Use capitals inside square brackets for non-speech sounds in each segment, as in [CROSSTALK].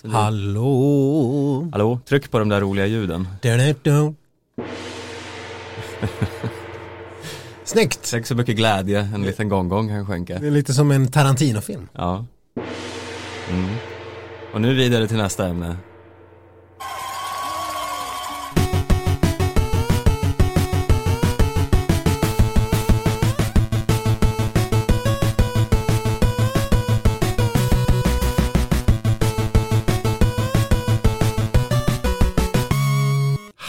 Så det- Hallå. Hallå, tryck på de där roliga ljuden. [LAUGHS] Snyggt. Tänk så mycket glädje en liten gånggång kan skänka. Det är lite som en Tarantino-film. Ja. Mm. Och nu vidare till nästa ämne.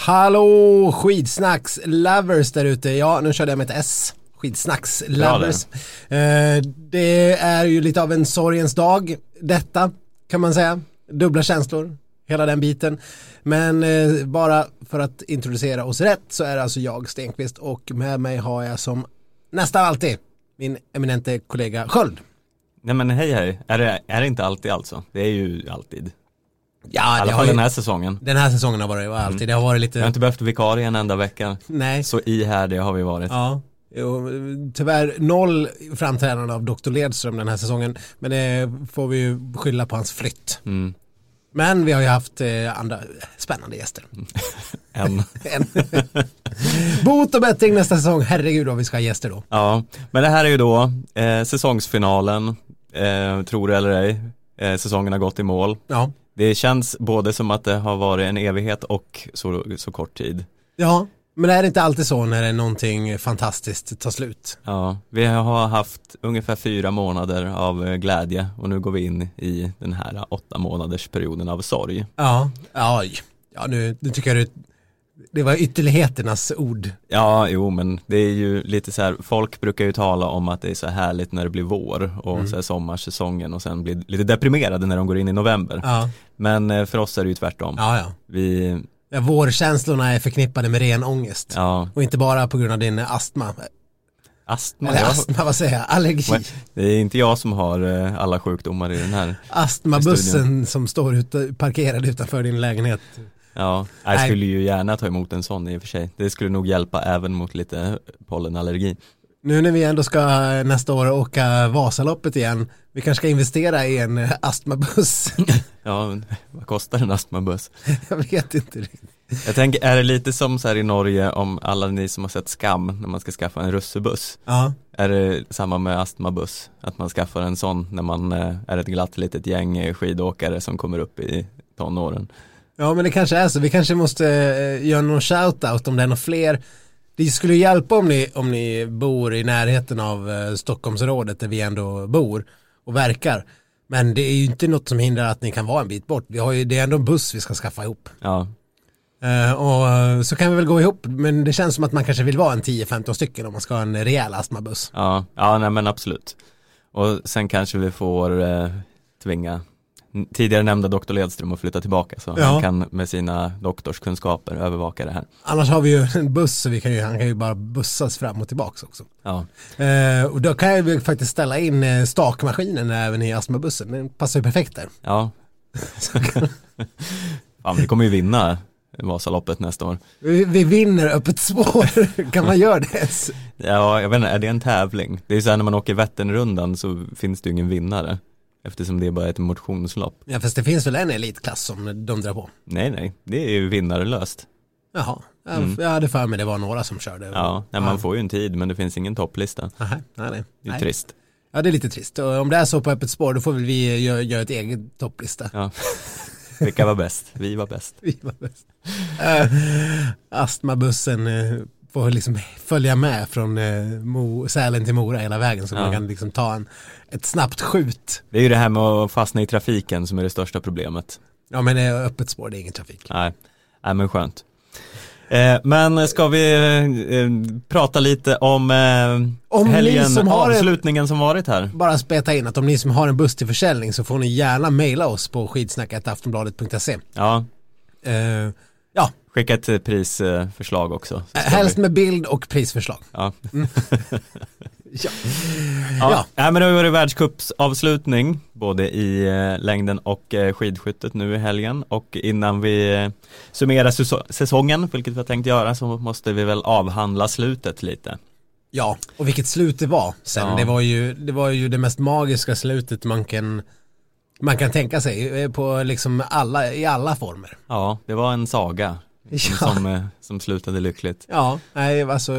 Hallå skidsnacks lovers där ute. Ja, nu körde jag med ett S. Skidsnacks lovers. Eh, det är ju lite av en sorgens dag detta kan man säga. Dubbla känslor, hela den biten. Men eh, bara för att introducera oss rätt så är det alltså jag Stenqvist och med mig har jag som nästan alltid min eminente kollega Sköld. Nej men hej hej, är det, är det inte alltid alltså? Det är ju alltid. I Ja, alla det har fall den här säsongen. den här säsongen har varit alltid. Det har varit lite, har inte behövt vikarie en enda vecka. nej. Så ihärdiga har vi varit. Ja, jo, tyvärr noll framträdande av Dr. Ledström den här säsongen. Men det får vi ju skylla på hans flytt. Mm. Men vi har ju haft eh, andra spännande gäster. [LAUGHS] En. [LAUGHS] En. Bot och bättring nästa säsong. Herregud vad vi ska ha gäster då. Ja, men det här är ju då eh, säsongsfinalen, eh, tror det eller ej. Eh, säsongen har gått i mål. Ja, Det känns både som att det har varit en evighet och så, så kort tid. ja. men är det inte alltid så när det är någonting fantastiskt tar slut? Ja, vi har haft ungefär fyra månader av glädje och nu går vi in i den här åtta månaders perioden av sorg. Ja, ja, ja nu, nu tycker jag det, det var ytterligheternas ord. Ja, jo men det är ju lite så här, folk brukar ju tala om att det är så härligt när det blir vår och så här sommarsäsongen och sen blir lite deprimerade när de går in i november. Ja, Men eh, för oss är det ju tvärtom. ja, ja. Vi, ja vårkänslorna är förknippade med ren ångest. ja, Och inte bara på grund av din astma. astma. Eller jag- astma, vad säger jag? Allergi. Men Det är inte jag som har eh, alla sjukdomar i den här. Astmabussen som står ute, parkerad utanför din lägenhet. Ja, jag skulle ju gärna ta emot en sån i och för sig. Det skulle nog hjälpa även mot lite pollenallergi. Nu när vi ändå ska nästa år åka Vasaloppet igen, vi kanske ska investera i en eh, astmabuss. [LAUGHS] Ja, vad kostar en astmabuss? jag vet inte riktigt. Jag tänker, är det lite som så här i Norge om alla ni som har sett Skam när man ska skaffa en russebuss? Ja, Är det samma med astmabuss? Att man skaffar en sån när man eh, är ett glatt litet gäng eh, skidåkare som kommer upp i tonåren? Ja men det kanske är så. Vi kanske måste eh, göra någon shout-out om det är några fler. Det skulle hjälpa om ni, om ni bor i närheten av eh, Stockholmsrådet där vi ändå bor och verkar. Men det är ju inte något som hindrar att ni kan vara en bit bort. Vi har ju, det är ändå en buss vi ska skaffa ihop. Ja, Eh, och så kan vi väl gå ihop, men det känns som att man kanske vill vara en 10-15 stycken om man ska ha en rejäl astmabuss. ja, ja nej men absolut. Och sen kanske vi får eh, tvinga tidigare nämnda doktor Ledström att flytta tillbaka så Ja. han kan med sina doktorskunskaper övervaka det här. Annars har vi ju en buss så vi kan ju, han kan ju bara bussas fram och tillbaka också. Ja, Eh, och då kan jag ju faktiskt ställa in eh, stakmaskinen även i astmabussen, den passar ju perfekt där. ja. [LAUGHS] Fan, vi kommer ju vinna Vasaloppet nästa år. Vi, vi vinner öppet spår, [LAUGHS] kan man göra det? Ja, jag vet inte, är det en tävling? Det är ju så här när man åker Vätternrundan så finns det ju ingen vinnare. Eftersom det är bara ett motionslopp. Ja fast det finns väl en elitklass som de drar på. Nej, nej, det är ju vinnarlöst. Jaha, jag, jag hade för mig det var några som körde. Mm. Ja, nej, man får ju en tid men det finns ingen topplista. Aha, nej, nej. Det är nej. trist. Ja det är lite trist. Och om det är så på öppet spår då får väl vi göra, göra ett eget topplista. Ja. [LAUGHS] Vilka var bäst? Vi var bäst. [LAUGHS] Vi var bäst. Uh, astmabussen uh, får liksom följa med från uh, Mo, Sälen till Mora hela vägen så Ja. man kan liksom ta en, ett snabbt skjut. Det är ju det här med att fastna i trafiken som är det största problemet. Ja men det är öppet spår, det är ingen trafik. Nej, nej men skönt. Eh, men ska vi eh, prata lite om, eh, Om helgen, som har en- avslutningen som varit här? Bara speta in att om ni som har en buss till försäljning så får ni gärna mejla oss på skidsnacketaftonbladet.se. Ja, skicka ett eh, prisförslag också. helst vi- med bild och prisförslag. Ja. [LAUGHS] Ja. Ja. Ja. Nej, men det har varit världscupsavslutning både i eh, längden och eh, skidskyttet nu i helgen och innan vi summerar säso- säsongen, vilket vi har tänkt göra, så måste vi väl avhandla slutet lite. Ja, och vilket slut det var sen. Ja. Det, var ju, det var ju det mest magiska slutet man kan man kan tänka sig på liksom alla, i alla former. Ja, det var en saga Ja. som, eh, som slutade lyckligt. Ja, nej, alltså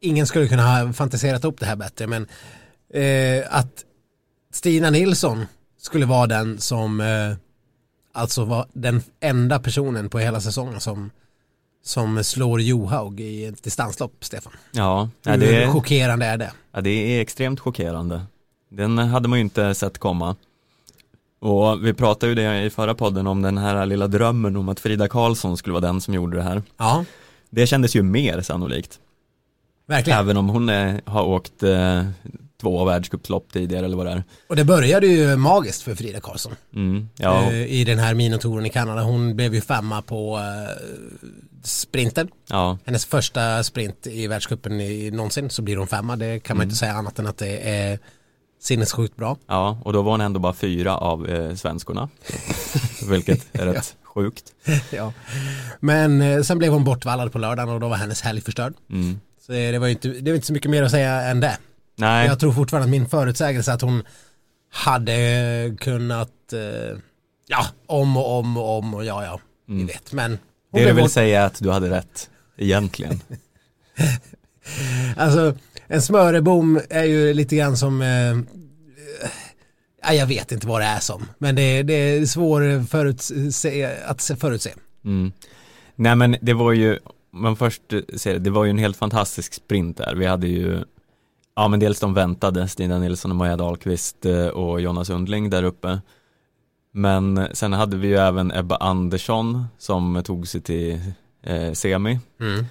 ingen skulle kunna ha fantiserat upp det här bättre, men eh, att Stina Nilsson skulle vara den som eh, alltså var den enda personen på hela säsongen som som slår Johaug i ett distanslopp, Stefan. Ja, ja, Hur det, chockerande är det? ja, det är extremt chockerande. Den hade man ju inte sett komma. Och vi pratade ju det i förra podden om den här lilla drömmen om att Frida Karlsson skulle vara den som gjorde det här. Ja, Det kändes ju mer sannolikt. verkligen. Även om hon eh, har åkt eh, två världscupslopp tidigare eller vad det är. Och det började ju magiskt för Frida Karlsson Mm, ja, eh, i den här minotouren i Kanada. Hon blev ju femma på eh, sprinten. ja, Hennes första sprint i världscupen i, någonsin så blir hon femma. Det kan man inte säga annat än att det är sinnessjukt bra. ja, och då var hon ändå bara fyra av eh, svenskorna. [LAUGHS] Vilket är rätt sjukt. [LAUGHS] ja. Men eh, sen blev hon bortvallad på lördagen och då var hennes helg förstörd. Mm. Så det, det var inte, det var inte så mycket mer att säga än det. Nej, Jag tror fortfarande att min förutsägelse att hon hade kunnat, eh, ja, om och om och om och ja, ja, vi vet. Men det du vill bort- säga att du hade rätt, egentligen. [LAUGHS] Alltså, en smörebom är ju lite grann som, eh, ja, jag vet inte vad det är som, men det, det är svårt förutse, att se- förutse. Mm. Nej men det var ju, man först ser det, det var ju en helt fantastisk sprint där. Vi hade ju, ja men dels de väntade, Stina Nilsson och Maja Dahlqvist eh, och Jonas Undling där uppe. Men sen hade vi ju även Ebba Andersson som tog sig till eh, semi, Mm.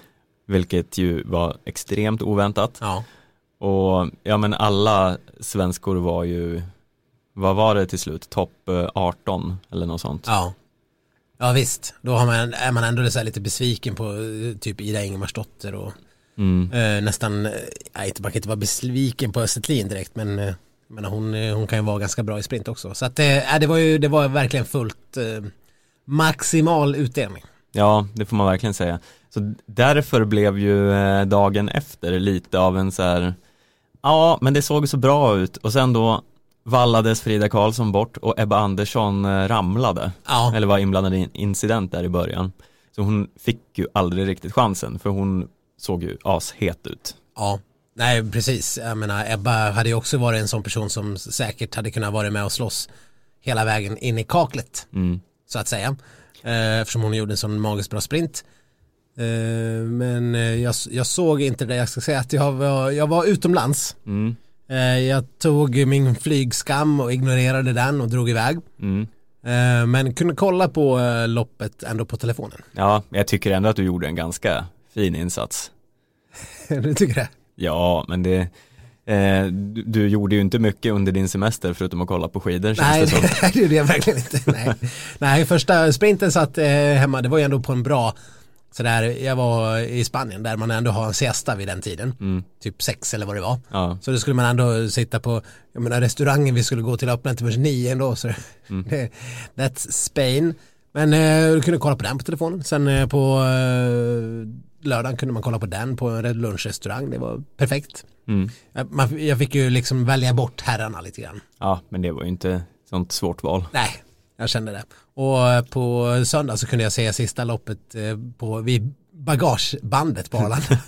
Vilket ju var extremt oväntat. Ja. Och ja men alla svenskor var ju, vad var det till slut, topp eh, 18 eller något sånt. Ja. Ja visst, då har man, är man ändå så här lite besviken på eh, typ Ida Ingemarsdotter och Mm. eh, nästan, eh, nej, inte, man kan inte vara besviken på Östlin direkt men eh, men hon, eh, hon kan ju vara ganska bra i sprint också. Så att eh, det var ju, det var verkligen fullt eh, maximal utdelning. Ja, det får man verkligen säga. Så därför blev ju eh, dagen efter lite av en så här, ja men det såg så bra ut och sen då vallades Frida Karlsson bort och Ebba Andersson eh, ramlade, Ja, eller var inblandad i en incident där i början. Så hon fick ju aldrig riktigt chansen för hon såg ju ashet ut. ja. Nej, precis. Jag menar, Ebba hade ju också varit en sån person som säkert hade kunnat vara med och slåss hela vägen in i kaklet. Mm. så att säga. Eh, eftersom hon gjorde en sån magiskt bra sprint. Eh, men eh, jag, jag såg inte det, jag ska säga att jag var, jag var utomlands. Mm. Eh, jag tog min flygskam och ignorerade den och drog iväg. Mm. Men kunde kolla på loppet ändå på telefonen. Ja, jag tycker ändå att du gjorde en ganska fin insats. [LAUGHS] du tycker det? Ja, men det, eh, du, du gjorde ju inte mycket under din semester förutom att kolla på skidor känns Nej, det som. [LAUGHS] det gjorde jag verkligen inte. Nej. Nej, första sprinten satt eh, hemma, det var ju ändå på en bra sådär, jag var i Spanien där man ändå har en siesta vid den tiden. Mm. Typ sex eller vad det var. Ja, Så då skulle man ändå sitta på, jag menar restaurangen vi skulle gå till öppnade till först nio ändå. Så det, [LAUGHS] that's Spain. Men eh, du kunde kolla på den på telefonen. Sen eh, på eh, lördagen kunde man kolla på den på en lunchrestaurang. Det var perfekt. mm. Jag, man, jag fick ju liksom välja bort herrarna lite grann. ja, men det var ju inte sånt svårt val. Nej, jag kände det. Och eh, på söndag så kunde jag se sista loppet eh, på, vid bagagebandet på Arlanda.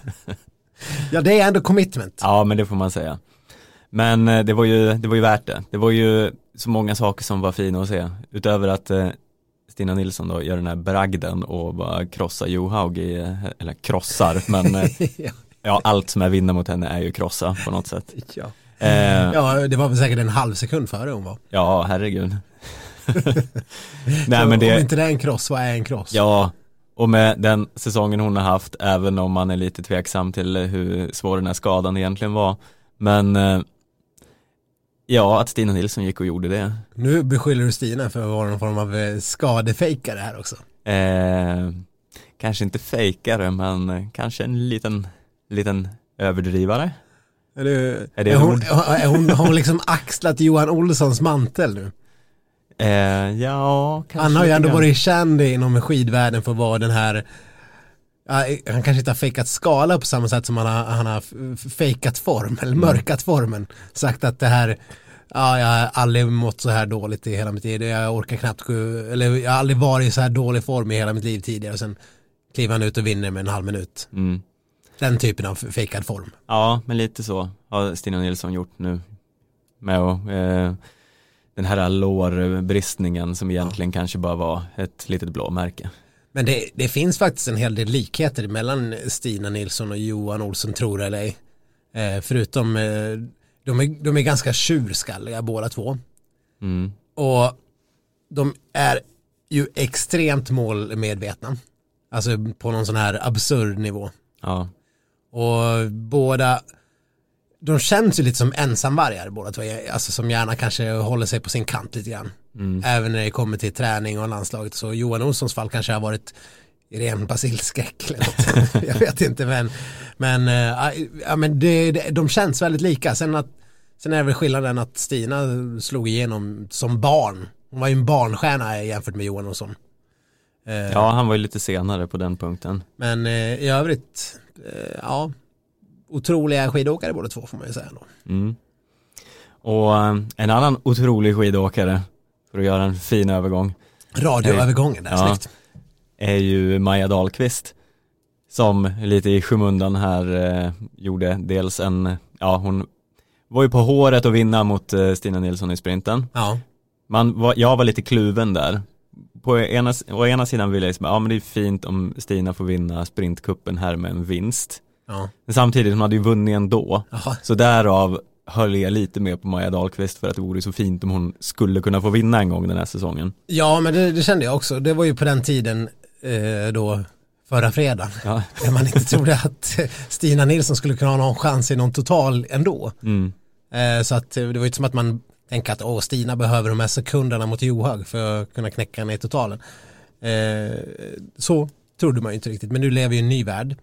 [LAUGHS] ja, det är ändå commitment. Ja, men det får man säga. Men eh, det var ju, det var ju värt det. Det var ju så många saker som var fina att se. Utöver att eh, Stina Nilsson då gör den här bragden och bara krossar Johaug i, eller krossar, men [LAUGHS] eh, ja. ja, allt som är vinna mot henne är ju krossa på något sätt. Ja. Eh, ja, det var väl säkert en halv sekund före hon var. ja, herregud. [LAUGHS] Nej men Om det, inte det är en kross, vad är en kross? ja, och med den säsongen hon har haft, även om man är lite tveksam till hur svår den här skadan egentligen var. Men eh, ja, att Stina Nilsson gick och gjorde det. Nu beskyller du Stina för att vara någon form av eh, skadefejkare här också. Eh, kanske inte fejkare, men kanske en liten, liten överdrivare. Är, du, Är det är hon, [LAUGHS] är hon, har hon liksom axlat Johan Olssons mantel nu? Eh, ja, kanske Han har ju ändå varit känd inom skidvärlden för att vara den här han kanske inte har fejkat skala på samma sätt som han har, han har fejkat form eller Mm. mörkat formen. Sagt att det här Ja, jag har aldrig mått så här dåligt i hela mitt liv. Jag orkar knappt eller jag har aldrig varit i så här dålig form i hela mitt liv tidigare. Och sen kliver han ut och vinner med en halv minut. Mm. Den typen av fejkad form. Ja, men lite så har Stina Nilsson gjort nu. Med att, eh, den här lårbristningen som egentligen kanske bara var ett litet blåmärke. Men det, det finns faktiskt en hel del likheter mellan Stina Nilsson och Johan Olsson, tror eller ej. Eh, förutom, eh, de, är, de är ganska tjurskalliga båda två. Mm. Och de är ju extremt målmedvetna. Alltså på någon sån här absurd nivå. Ja, Och båda, de känns ju lite som ensamvargar båda två. Alltså som gärna kanske håller sig på sin kant lite grann. mm. Även när det kommer till träning och landslaget. Så Johan Olssons fall kanske har varit ren basilskräck eller något. [LAUGHS] Jag vet inte men, men, äh, ja, men det, det, de känns väldigt lika. Sen, att, sen är det väl skillnaden att Stina slog igenom som barn. Hon var ju en barnstjärna jämfört med Johan Olsson. Eh, ja, han var ju lite senare på den punkten. Men eh, i övrigt, eh, ja, otroliga skidåkare båda två får man ju säga då. Mm. Och eh, en annan otrolig skidåkare, för att göra en fin övergång, Radioövergången där, Ja. snyggt. är ju Maja Dahlqvist. Som lite i skymundan här eh, gjorde dels en, ja hon var ju på håret att vinna mot eh, Stina Nilsson i sprinten. Ja, Man var, jag var lite kluven där. På ena, å ena sidan ville jag säga, ja men det är fint om Stina får vinna sprintkuppen här med en vinst. Ja, Men samtidigt, hon hade ju vunnit ändå. Jaha. Så därav höll jag lite mer på Maja Dahlqvist för att det vore så fint om hon skulle kunna få vinna en gång den här säsongen. ja men det, det kände jag också. Det var ju på den tiden eh, då förra fredagen. Ja. [LAUGHS] Där man inte trodde att eh, Stina Nilsson skulle kunna ha någon chans i någon total ändå. Mm. Eh, så att eh, det var ju inte som att man tänker att åh, Stina behöver de här sekunderna mot Johaug för att kunna knäcka henne i totalen. Eh, så trodde man ju inte riktigt, men nu lever i en ny värld.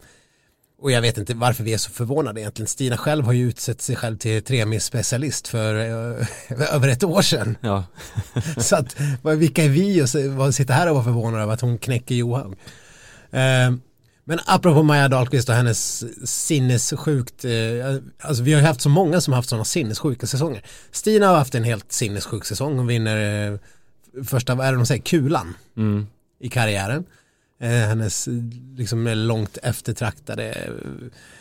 Och jag vet inte varför vi är så förvånade egentligen. Stina själv har ju utsett sig själv till tremils-specialist för eh, [LAUGHS] över ett år sedan. Ja. [LAUGHS] Så att, vilka är vi och sitter här och vara förvånade över att hon knäcker Johaug. Eh, men apropå Maja Dahlqvist och hennes sinnessjukt, eh, alltså vi har ju haft så många som har haft sådana sinnessjuka säsonger. Stina har haft en helt sinnessjuk säsong, hon vinner eh, första, vad är det de säger, kulan Mm. i karriären. Eh, hennes liksom långt eftertraktade, eh,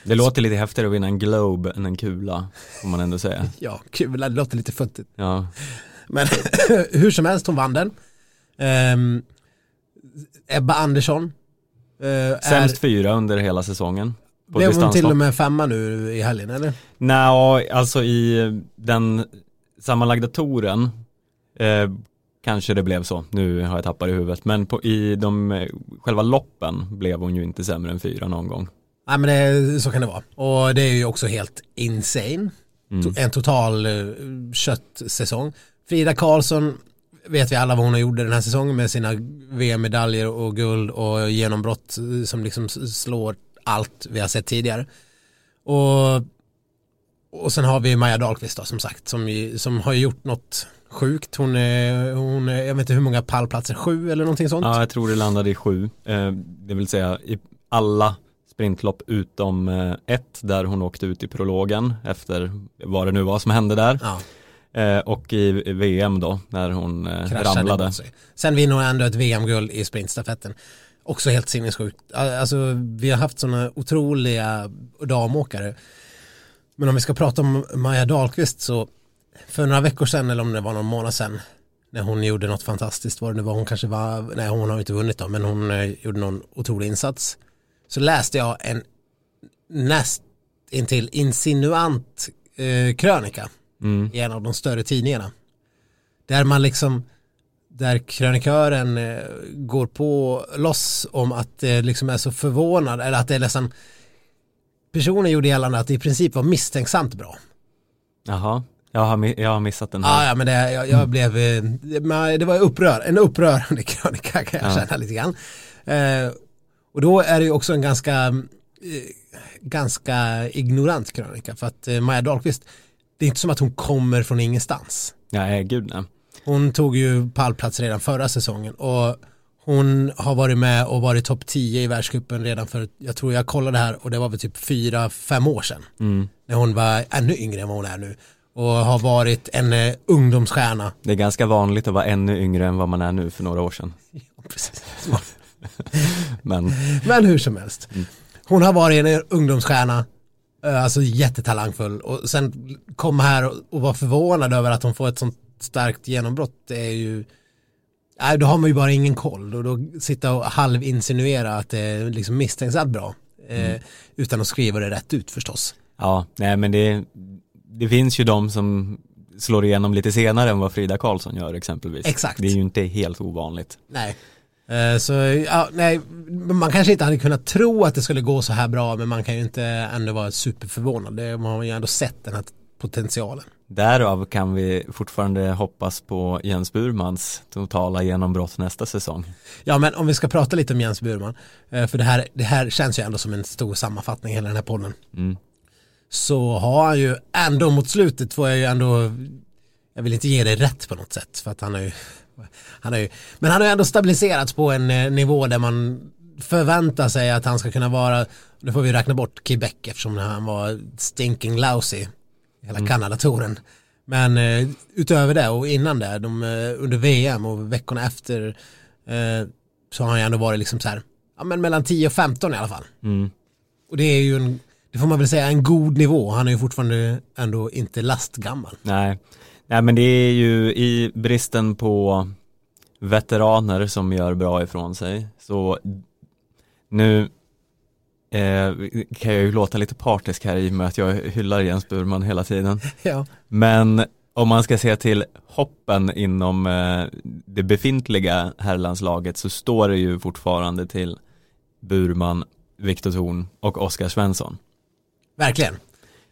Det låter lite häftigare att vinna en Globe än en kula, får man ändå säga. [LAUGHS] ja kula, det låter lite futtigt. Ja, Men [LAUGHS] hur som helst, hon vann den. Ehm, Ebba Andersson. är- sämst fyra under hela säsongen. Blev hon till och med femma nu i helgen eller? Nej, alltså i den sammanlagda touren eh, kanske det blev så. Nu har jag tappat i huvudet. Men på, i de, eh, själva loppen blev hon ju inte sämre än fyra någon gång. Nej men det, så kan det vara. Och det är ju också helt insane. Mm. En total uh, köttsäsong. Frida Karlsson vet vi alla vad hon har gjort den här säsongen med sina VM-medaljer och guld och genombrott eh, som liksom slår allt vi har sett tidigare. Och, och sen har vi Maja Dahlqvist då som sagt som, som har gjort något sjukt. Hon är, hon är, jag vet inte hur många pallplatser, sju eller någonting sånt. Ja, jag tror det landade i sju. Eh, det vill säga i alla sprintlopp utom eh, ett där hon åkte ut i prologen efter vad det nu var som hände där. Ja. Eh, och i VM då när hon kraschade ramlade. Sen vinner hon ändå ett VM-guld i sprintstafetten. Också helt sinnessjukt. Alltså vi har haft sådana otroliga damåkare. Men om vi ska prata om Maja Dahlqvist så för några veckor sedan eller om det var någon månad sedan när hon gjorde något fantastiskt var det nu var hon kanske var, nej hon har inte vunnit då men hon eh, gjorde någon otrolig insats. Så läste jag en näst intill insinuant eh, krönika Mm. i en av de större tidningarna. Där man liksom, där krönikören eh, går på loss om att det liksom är så förvånad, eller att det är nästan, personen gjorde gällande att det i princip var misstänksamt bra. Jaha, jag har, jag har missat den Ah, här. ja, men det, jag, jag blev, eh, det var upprör, en upprörande [LAUGHS] krönika kan jag Ja. känna lite grann. Eh, och då är det ju också en ganska, eh, ganska ignorant krönika för att eh, Maja Dahlqvist, det är inte som att hon kommer från ingenstans. Nej, gud nej. Hon tog ju pallplats redan förra säsongen och hon har varit med och varit topp 10 i världscupen redan för, jag tror jag kollade här och det var väl typ 4-5 år sedan. Mm. När hon var ännu yngre än vad hon är nu. Och har varit en eh, ungdomsstjärna. Det är ganska vanligt att vara ännu yngre än vad man är nu för några år sedan. [LAUGHS] Ja, precis. [LAUGHS] Men Men hur som helst. Hon har varit en ungdomsstjärna, eh, alltså jättetalangfull och sen komma här och, vara förvånad över att hon får ett sånt starkt genombrott det är ju Nej, då har man ju bara ingen koll och då sitta och halvinsinuera att det är liksom misstänksamt bra. Eh, utan att skriva det rätt ut förstås. ja, nej men det, det finns ju de som slår igenom lite senare än vad Frida Karlsson gör exempelvis. Exakt. Det är ju inte helt ovanligt. Nej. Eh, Så ja, nej, man kanske inte hade kunnat tro att det skulle gå så här bra men man kan ju inte ändå vara superförvånad. Det- Man har ju ändå sett den här potentialen. Därav kan vi fortfarande hoppas på Jens Burmans totala genombrott nästa säsong. Ja men om vi ska prata lite om Jens Burman, eh, för det här, det här känns ju ändå som en stor sammanfattning hela den här podden. Mm. Så har han ju ändå mot slutet får jag ju ändå, jag vill inte ge det rätt på något sätt för att han har ju, han har ju men han har ju ändå stabiliserats på en eh, nivå där man förväntar sig att han ska kunna vara, nu får vi räkna bort Quebec eftersom han var stinking lousy, hela Kanada-touren. Men eh, utöver det och innan det, de, eh, under VM och veckorna efter eh, så har han ju ändå varit liksom så här, ja men mellan 10 och 15 i alla fall. Mm. Och det är ju en, det får man väl säga, en god nivå. Han är ju fortfarande ändå inte lastgammal. Nej. Nej men det är ju i bristen på veteraner som gör bra ifrån sig. Så nu eh, kan jag ju låta lite partisk här i och med att jag hyllar Jens Burman hela tiden. [LAUGHS] Ja. Men om man ska se till hoppen inom eh, det befintliga herrlandslaget så står det ju fortfarande till Burman, Viktor Thorn och Oskar Svensson. Verkligen.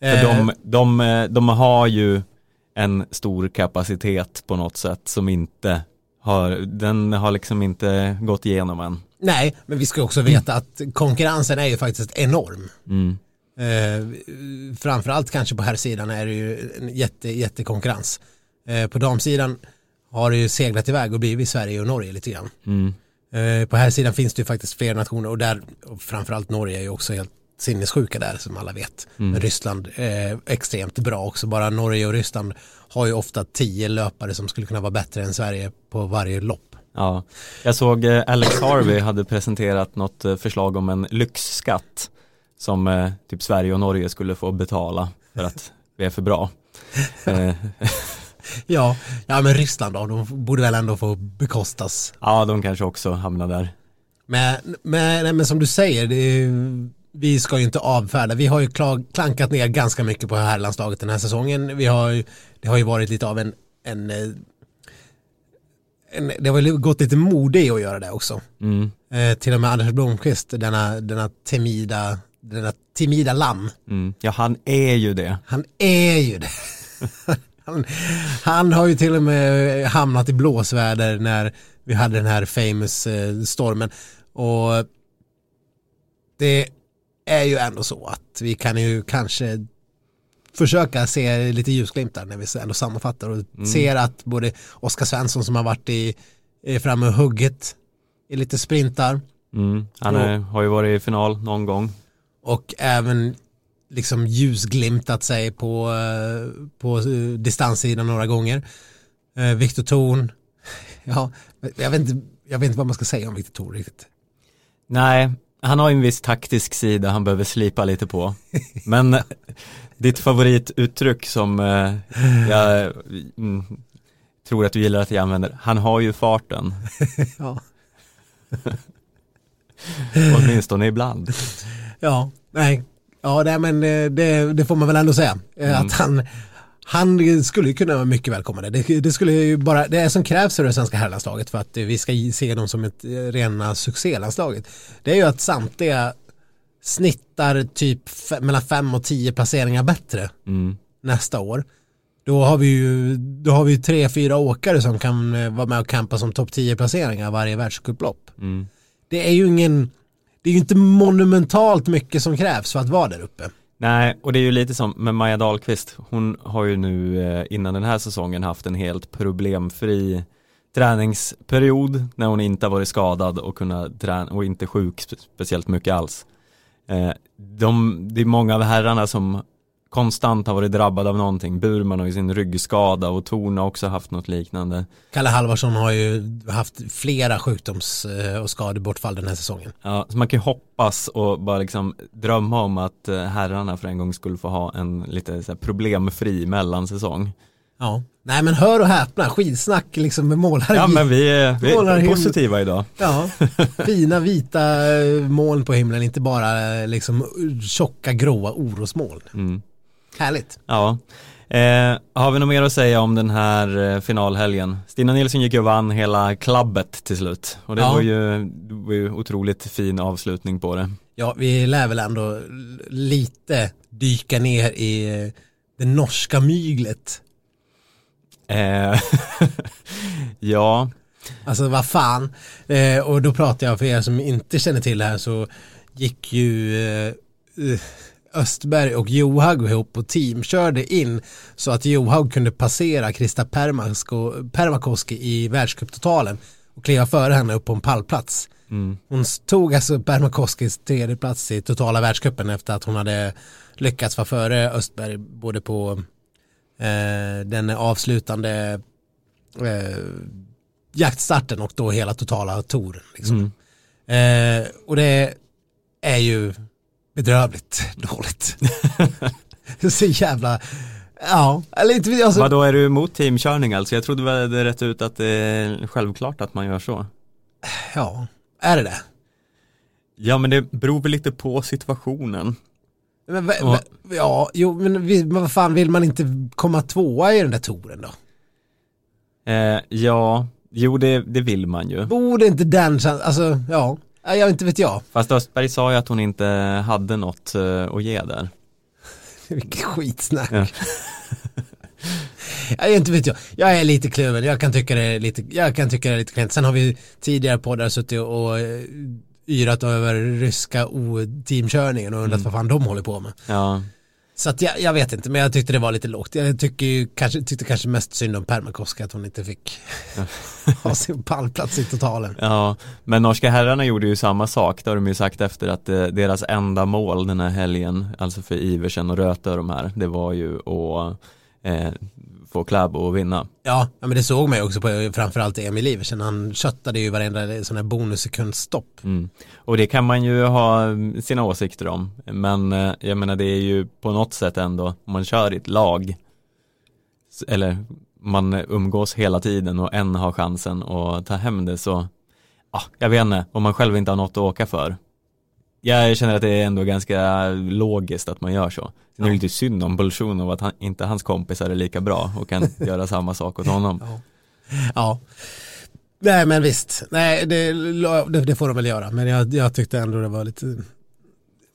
För Eh, de, de, eh, de har ju en stor kapacitet på något sätt som inte har, den har liksom inte gått igenom än. Nej, men vi ska också veta att konkurrensen är ju faktiskt enorm. Mm. Eh, framförallt kanske på här sidan är det ju en jätte, jättekonkurrens. Eh, på damsidan har det ju seglat iväg och blivit Sverige och Norge lite grann. Mm. Eh, på här sidan finns det ju faktiskt fler nationer och där, och framförallt Norge är ju också helt sinnessjuka där som alla vet. Men Ryssland är extremt bra också, bara Norge och Ryssland har ju ofta tio löpare som skulle kunna vara bättre än Sverige på varje lopp. Ja, jag såg eh, Alex Harvey hade presenterat något eh, förslag om en lyxskatt som eh, typ Sverige och Norge skulle få betala för att vi är för bra. [LAUGHS] Ja, ja men Ryssland då, de borde väl ändå få bekostas. ja, de kanske också hamnar där. Men, men, nej, men som du säger, det är, vi ska ju inte avfärda. Vi har ju klankat ner ganska mycket på herrlandslaget den här säsongen. Vi har ju, det har ju varit lite av en, en, eh, en det har väl gått lite mode i att göra det också. Mm. Eh, till och med Anders Blomqvist, denna, denna timida, denna timida lamm. Mm. Ja, han är ju det. Han är ju det. [LAUGHS] Han, han har ju till och med hamnat i blåsväder när vi hade den här famous eh, stormen. Och det är ju ändå så att vi kan ju kanske försöka se lite ljusglimtar när vi ändå sammanfattar och ser att både Oskar Svensson som har varit i framme och hugget i lite sprintar Mm. Han är, har ju varit i final någon gång. och även liksom ljusglimtat sig på, eh, på eh, distanssidan några gånger. Eh, Viktor Thorn, [LAUGHS] ja, jag vet, inte, jag vet inte vad man ska säga om Viktor Thorn riktigt. Nej, han har en viss taktisk sida han behöver slipa lite på. Men ditt favorituttryck som eh, jag mm, tror att du gillar att jag använder, han har ju farten, [LAUGHS] Ja, [LAUGHS] åtminstone ibland. ja nej, ja nej, men eh, det, det får man väl ändå säga. Eh, Att han, han skulle ju kunna vara mycket välkommen. Det, det skulle ju bara, det är som krävs för det svenska herrlandslaget för att vi ska se dem som ett eh, rena succélandslaget. Det är ju att samtliga snittar typ mellan fem och tio placeringar bättre Mm. nästa år. Då har vi ju då har vi tre, fyra åkare som kan eh, vara med och campa som topp 10 placeringar varje världscuplopp. Mm. Det är ju ingen, det är ju inte monumentalt mycket som krävs för att vara där uppe. Nej, och det är ju lite som med Maja Dahlqvist, hon har ju nu eh, innan den här säsongen haft en helt problemfri träningsperiod när hon inte har varit skadad och, kunnat träna, och inte sjuk speciellt mycket alls. Eh, de, det är många av herrarna som konstant har varit drabbad av någonting. Burman har ju sin ryggskada och Torn har också haft något liknande. Kalle Halvarsson har ju haft flera sjukdoms eh, och skadebortfall den här säsongen. Ja, så man kan ju hoppas och bara liksom drömma om att eh, herrarna för en gång skulle få ha en lite så problemfri mellansäsong. Ja, nej men hör och häpna, skidsnack liksom med målare. Ja men vi är, vi är positiva idag. Ja, fina vita eh, moln på himlen, inte bara liksom tjocka gråa orosmoln. Mm. Härligt. Ja. Eh, har vi något mer att säga om den här eh, finalhelgen? Stina Nilsson gick ju och vann hela klabbet till slut och det, Ja. var, ju, det var ju otroligt fin avslutning på det. Ja, vi lär väl ändå lite dyka ner i eh, det norska myglet. Eh, [LAUGHS] ja, Alltså vad fan. Eh, och då pratar jag för er som inte känner till det här så gick ju eh, eh, Östberg och Johaug ihop och teamkörde in så att Johaug kunde passera Krista Permakoski i världscuptotalen och kliva före henne upp på en pallplats. mm, Hon tog alltså Permakoskis tredje plats i totala världscupen efter att hon hade lyckats vara före Östberg både på eh, den avslutande eh, jaktstarten och då hela totala touren. Liksom. mm. Eh, och det är ju bedrövligt dåligt. [LAUGHS] Så jävla, ja, eller inte. Alltså, Vad då är du emot teamkörning alltså? Jag trodde väl det rätt ut att det är självklart att man gör så. ja, är det det? Ja men det beror väl lite på situationen. Men, Ja. va- ja, jo, men, vi, men vad fan vill man inte komma tvåa i den där touren då? Eh, ja, jo det, det vill man ju. Borde inte den, alltså ja, Ja, jag inte vet jag. Fast Östberg sa ju att hon inte hade något eh, att ge där. [LAUGHS] Vilket skitsnack. Ja. Ja, [LAUGHS] jag inte vet jag. Jag är lite kluven. Jag kan tycka det är lite, jag kan tycka det är lite klent. Sen har vi tidigare poddar suttit och eh, yrat över ryska o-teamkörningen och undrat vad fan de håller på med. Ja, Så att jag, jag vet inte, men jag tyckte det var lite lågt. Jag tycker ju, kanske, tyckte kanske mest synd om Permakoski att hon inte fick [LAUGHS] ha sin pallplats i totalen. ja, men norska herrarna gjorde ju samma sak. Det har de ju sagt efter att eh, deras enda mål den här helgen, alltså för Iversen och Röte och de här, det var ju att eh, få Kläbo att vinna. Ja, men det såg man ju också på framförallt Emil Iversen. Han köttade ju varenda sån här bonussekundstopp. Mm. Och det kan man ju ha mm, sina åsikter om. Men eh, jag menar det är ju på något sätt ändå, om man kör i ett lag, eller man umgås hela tiden och en har chansen att ta hem det så, ja, jag vet inte, om man själv inte har något att åka för. Jag känner att det är ändå ganska logiskt att man gör så. Sen är det lite synd om Bolsjunov att han, inte hans kompisar är lika bra och kan [LAUGHS] göra samma sak åt honom. Ja. ja. Nej men visst, nej det, det, det får de väl göra. Men jag, jag tyckte ändå det var lite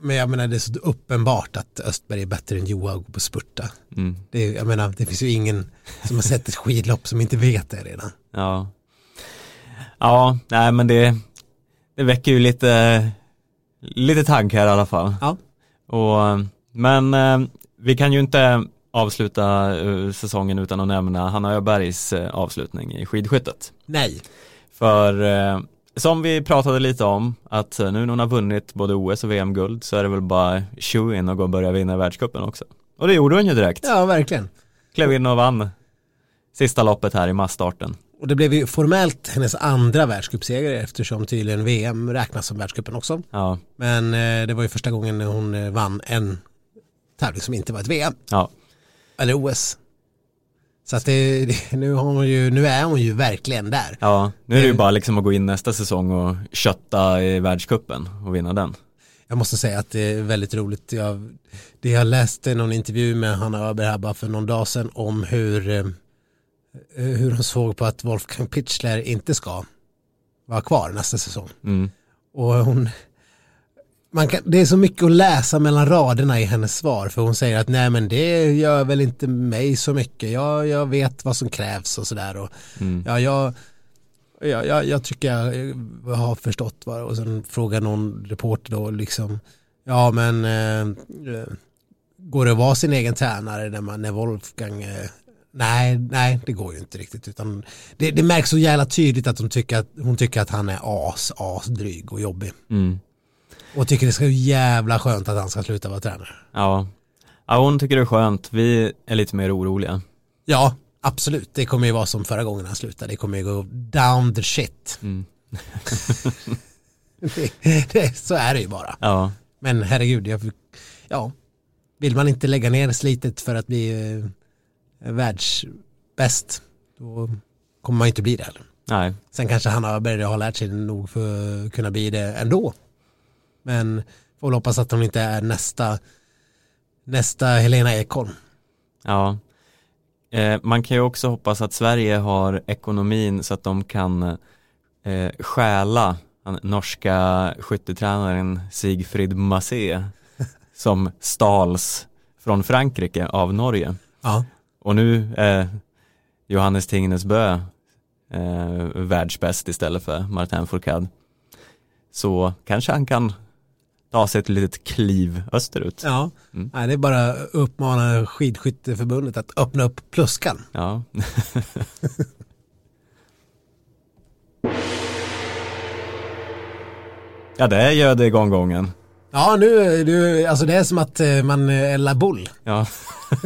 men jag menar det är så uppenbart att Östberg är bättre än Johaug på spurta. Mm. Det, är- jag menar det finns ju ingen som har sett ett skidlopp som inte vet det redan. Ja, ja, nej men det, det väcker ju lite, lite tankar i alla fall. Ja. Och, men eh, vi kan ju inte avsluta eh, säsongen utan att nämna Hanna Öbergs eh, avslutning i skidskyttet. Nej. För som vi pratade lite om, att nu när hon har vunnit både OS och VM-guld så är det väl bara tjo in och gå och börja vinna världscupen också. Och det gjorde hon ju direkt. Ja verkligen. Klev in och vann sista loppet här i massstarten. Och det blev ju formellt hennes andra världscupseger eftersom tydligen VM räknas som världscupen också. Ja, Men eh, det var ju första gången hon eh, vann en tävling som inte var ett VM. ja, Eller OS. Så att det, det, nu, ju, nu är hon ju verkligen där. Ja, nu är det ju bara liksom att gå in nästa säsong och kötta i världscupen och vinna den. Jag måste säga att det är väldigt roligt. Jag, det jag läste någon intervju med Hanna Öberg här bara för någon dag sedan om hur, eh, hur hon såg på att Wolfgang Pichler inte ska vara kvar nästa säsong. Mm. Och hon, man kan, det är så mycket att läsa mellan raderna i hennes svar för hon säger att nej men det gör väl inte mig så mycket. Jag, jag vet vad som krävs och sådär. Mm. ja, jag, jag, jag, jag tycker jag eh, har förstått vad och sen frågar någon reporter då liksom ja men eh, eh, går det att vara sin egen tränare när, man, när Wolfgang eh, nej, nej det går ju inte riktigt utan det, det märks så jävla tydligt att hon tycker att, hon tycker att han är as, as dryg och jobbig Mm. och tycker det ska vara jävla skönt att han ska sluta vara tränare. Ja. Ja, hon tycker det är skönt. Vi är lite mer oroliga. Ja, absolut. Det kommer ju vara som förra gången han slutade. Det kommer ju gå down the shit. Mm. [LAUGHS] det, det, så är det ju bara. Ja, Men herregud, jag, ja, vill man inte lägga ner slitet för att bli eh, världsbäst, då kommer man inte bli det heller. nej, Sen kanske han har börjat ha lärt sig nog för att kunna bli det ändå. Men får väl hoppas att hon inte är nästa, nästa Helena Ekholm. ja. Eh, man kan ju också hoppas att Sverige har ekonomin så att de kan eh, stjäla den norska skyttetränaren Sigfrid Massé [LAUGHS] som stals från Frankrike av Norge. Ja, Och nu är Johannes Tingnes Bö eh, världsbäst istället för Martin Fourcade. Så kanske han kan ta sig ett litet kliv österut. ja. Mm. Nej, det är bara uppmana skidskytteförbundet att öppna upp pluskan. Ja. [LAUGHS] ja, det gör det igång gången. Ja, nu, nu alltså det är som att eh, man är la bull. Ja. [LAUGHS]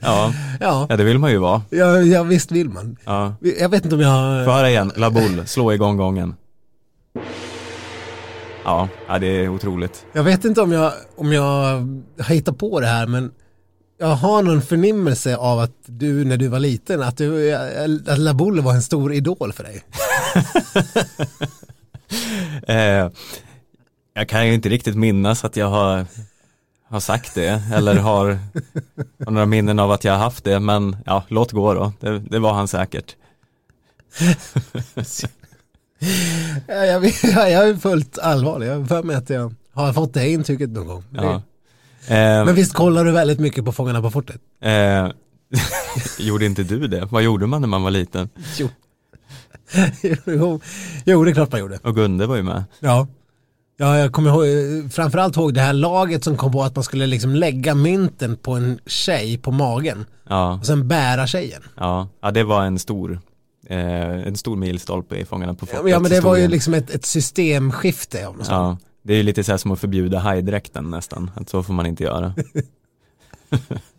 ja. Ja, ja, det vill man ju vara. ja, ja, visst vill man. Ja. Jag vet inte om jag... Få höra igen, La Boule, slå igång gången. Ja, ja, det är otroligt. Jag vet inte om jag, om jag hittar på det här men jag har någon förnimmelse av att du när du var liten, att, du, att La Boule var en stor idol för dig. [LAUGHS] [LAUGHS] Eh, jag kan ju inte riktigt minnas att jag har, har sagt det eller har, har några minnen av att jag har haft det men ja, låt gå då. Det, det var han säkert. [LAUGHS] Ja, Jag, vet- [LAUGHS] jag är fullt allvarlig, jag har för mig att jag har fått det intrycket någon gång. Ja. Eh, Men visst kollar du väldigt mycket på Fångarna på fortet? eh, gjorde inte du det? Vad gjorde man när man var liten? Jo. [LAUGHS] jo, jo, det är klart man gjorde. Och Gunde var ju med. Ja. Ja, jag kommer ihåg, framförallt ihåg det här laget som kom på att man skulle liksom lägga mynten på en tjej på magen Ja, och sen bära tjejen. ja, ja det var en stor, eh, en stor milstolpe i Fångarna på fortet. Ja men det var ju liksom ett, ett systemskifte om. Ja, det är ju lite så här som att förbjuda hajdräkten nästan, att så får man inte göra. [LAUGHS]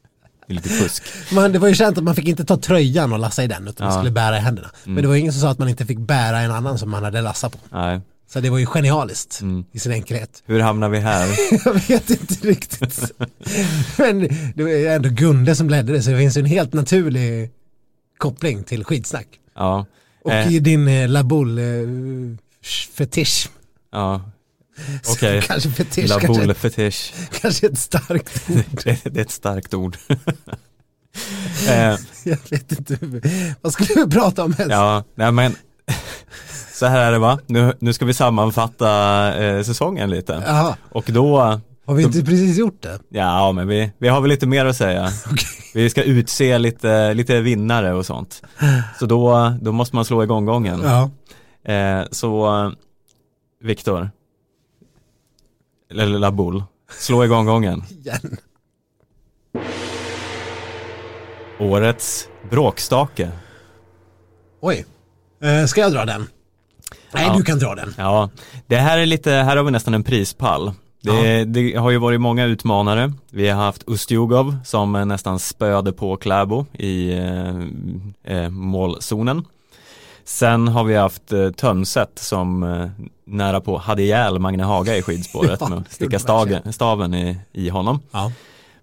det är lite fusk. Men det var ju känt att man fick inte ta tröjan och lassa i den utan man Ja. skulle bära i händerna. Men det var ingen som sa att man inte fick bära en annan som man hade lassat på. Nej. Så det var ju genialiskt Mm. i sin enkelhet. Hur hamnar vi här? [LAUGHS] Jag vet inte riktigt. [LAUGHS] Men det var ju ändå Gunde som ledde det så det finns ju en helt naturlig koppling till skidsnack. Ja, Och Eh. i din eh, labull eh, fetisch. ja, okej. Kanske fetisch, La kanske, boule fetisch. kanske ett starkt [LAUGHS] ord. det, det är ett starkt ord. [LAUGHS] eh, Jag vet inte. Vad skulle vi prata om ens? ja, nej men [LAUGHS] så här är det va, nu, nu ska vi sammanfatta eh, säsongen lite. Jaha, Och då, har vi inte precis gjort det? ja men vi, vi har väl lite mer att säga. Okej. Vi ska utse lite, lite vinnare och sånt. Så då, då måste man slå igång gången. Ja. Eh, så, Viktor, eller Laboul, slå igång gången. Igen. Årets bråkstake. Oj. Eh, ska jag dra den? Nej, Ja. du kan dra den. Ja, det här är lite, här har vi nästan en prispall. Det, det har ju varit många utmanare. Vi har haft Ustjugov som nästan spöade på Kläbo i eh, eh, målzonen. Sen har vi haft eh, Tönset som eh, nära på hade ihjäl Magne Haga i skidspåret [LAUGHS] Ja, med att sticka stagen, staven i, i honom. Ja.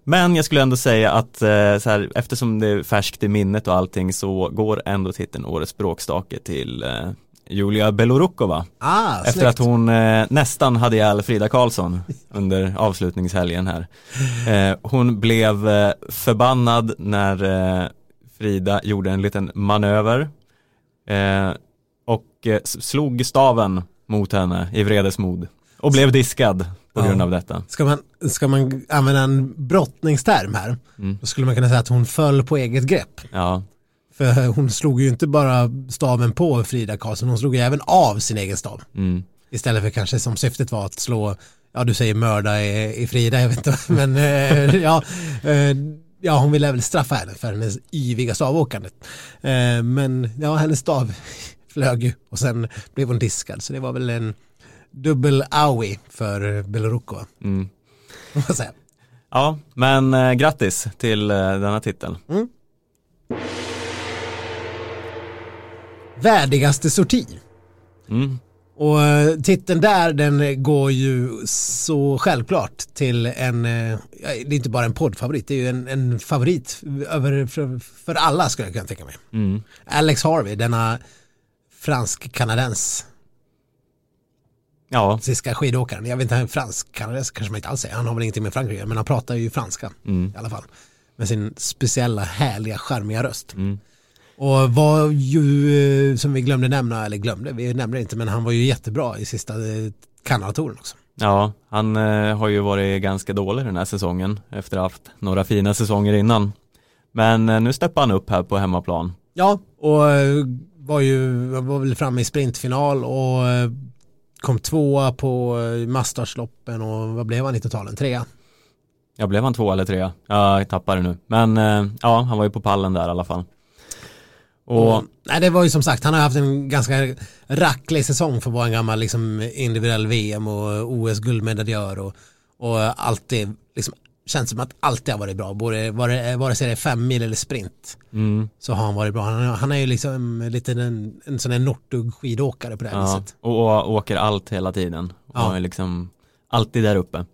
Men jag skulle ändå säga att eh, så här, eftersom det är färskt i minnet och allting så går ändå titeln Årets bråkstake till eh, Julia Belorukova. Ah, Efter att hon eh, nästan hade ihjäl Frida Karlsson [LAUGHS] under avslutningshelgen här. Eh, hon blev eh, förbannad när eh, Frida gjorde en liten manöver och slog staven mot henne i vredesmod och blev diskad på Ja. grund av detta. Ska man, ska man använda en brottningsterm här, Mm. då skulle man kunna säga att hon föll på eget grepp. Ja, För hon slog ju inte bara staven på Frida Karlsson, hon slog ju även av sin egen stav. mm. Istället för kanske som syftet var att slå, ja du säger mörda i, i Frida, jag vet inte, [LAUGHS] men eh, ja, eh, ja hon ville väl straffa henne för hennes yviga stavåkandet. Eh, men ja, hennes stav flög ju och sen blev hon diskad, så det var väl en dubbel aui för Belorukova. Mm. [LAUGHS] Ja, men eh, grattis till eh, denna titel. Värdigaste sorti. Mm. Och eh, titeln där den går ju så självklart till en, eh, det är inte bara en poddfavorit, det är ju en, en favorit över, för, för alla skulle jag kunna tänka mig. Mm. Alex Harvey, denna fransk-kanadens Ja, klassiska skidåkaren. Jag vet inte, han är fransk-kanadensisk kanske man inte alls säger. Han har väl ingenting med Frankrike men han pratar ju franska mm. i alla fall. Med sin speciella, härliga, charmiga röst. Mm. Och var ju, eh, som vi glömde nämna, eller glömde, vi nämnde inte, men han var ju jättebra i sista eh, Kanadatoren också. ja han eh, har ju varit ganska dålig den här säsongen efter att ha haft några fina säsonger innan. Men nu steppar han upp här på hemmaplan. Ja, och var ju, var väl framme i sprintfinal och eh, kom tvåa på eh, Mastersloppen och vad blev han i totalen? Trea? Jag blev han två eller tre? Jag tappade nu. Men eh, ja, han var ju på pallen där i alla fall. Och Och, nej, det var ju som sagt, han har haft en ganska racklig säsong för att vara en gammal liksom, individuell VM och OS-guldmedaljör och, och alltid, liksom, känns som att alltid har varit bra, både, vare, vare sig det är fem mil eller sprint mm, så har han varit bra. Han, han är ju liksom lite en, en sån här Northug skidåkare på det här ja, viset. och, och åker allt hela tiden. Ja. Och är liksom alltid där uppe.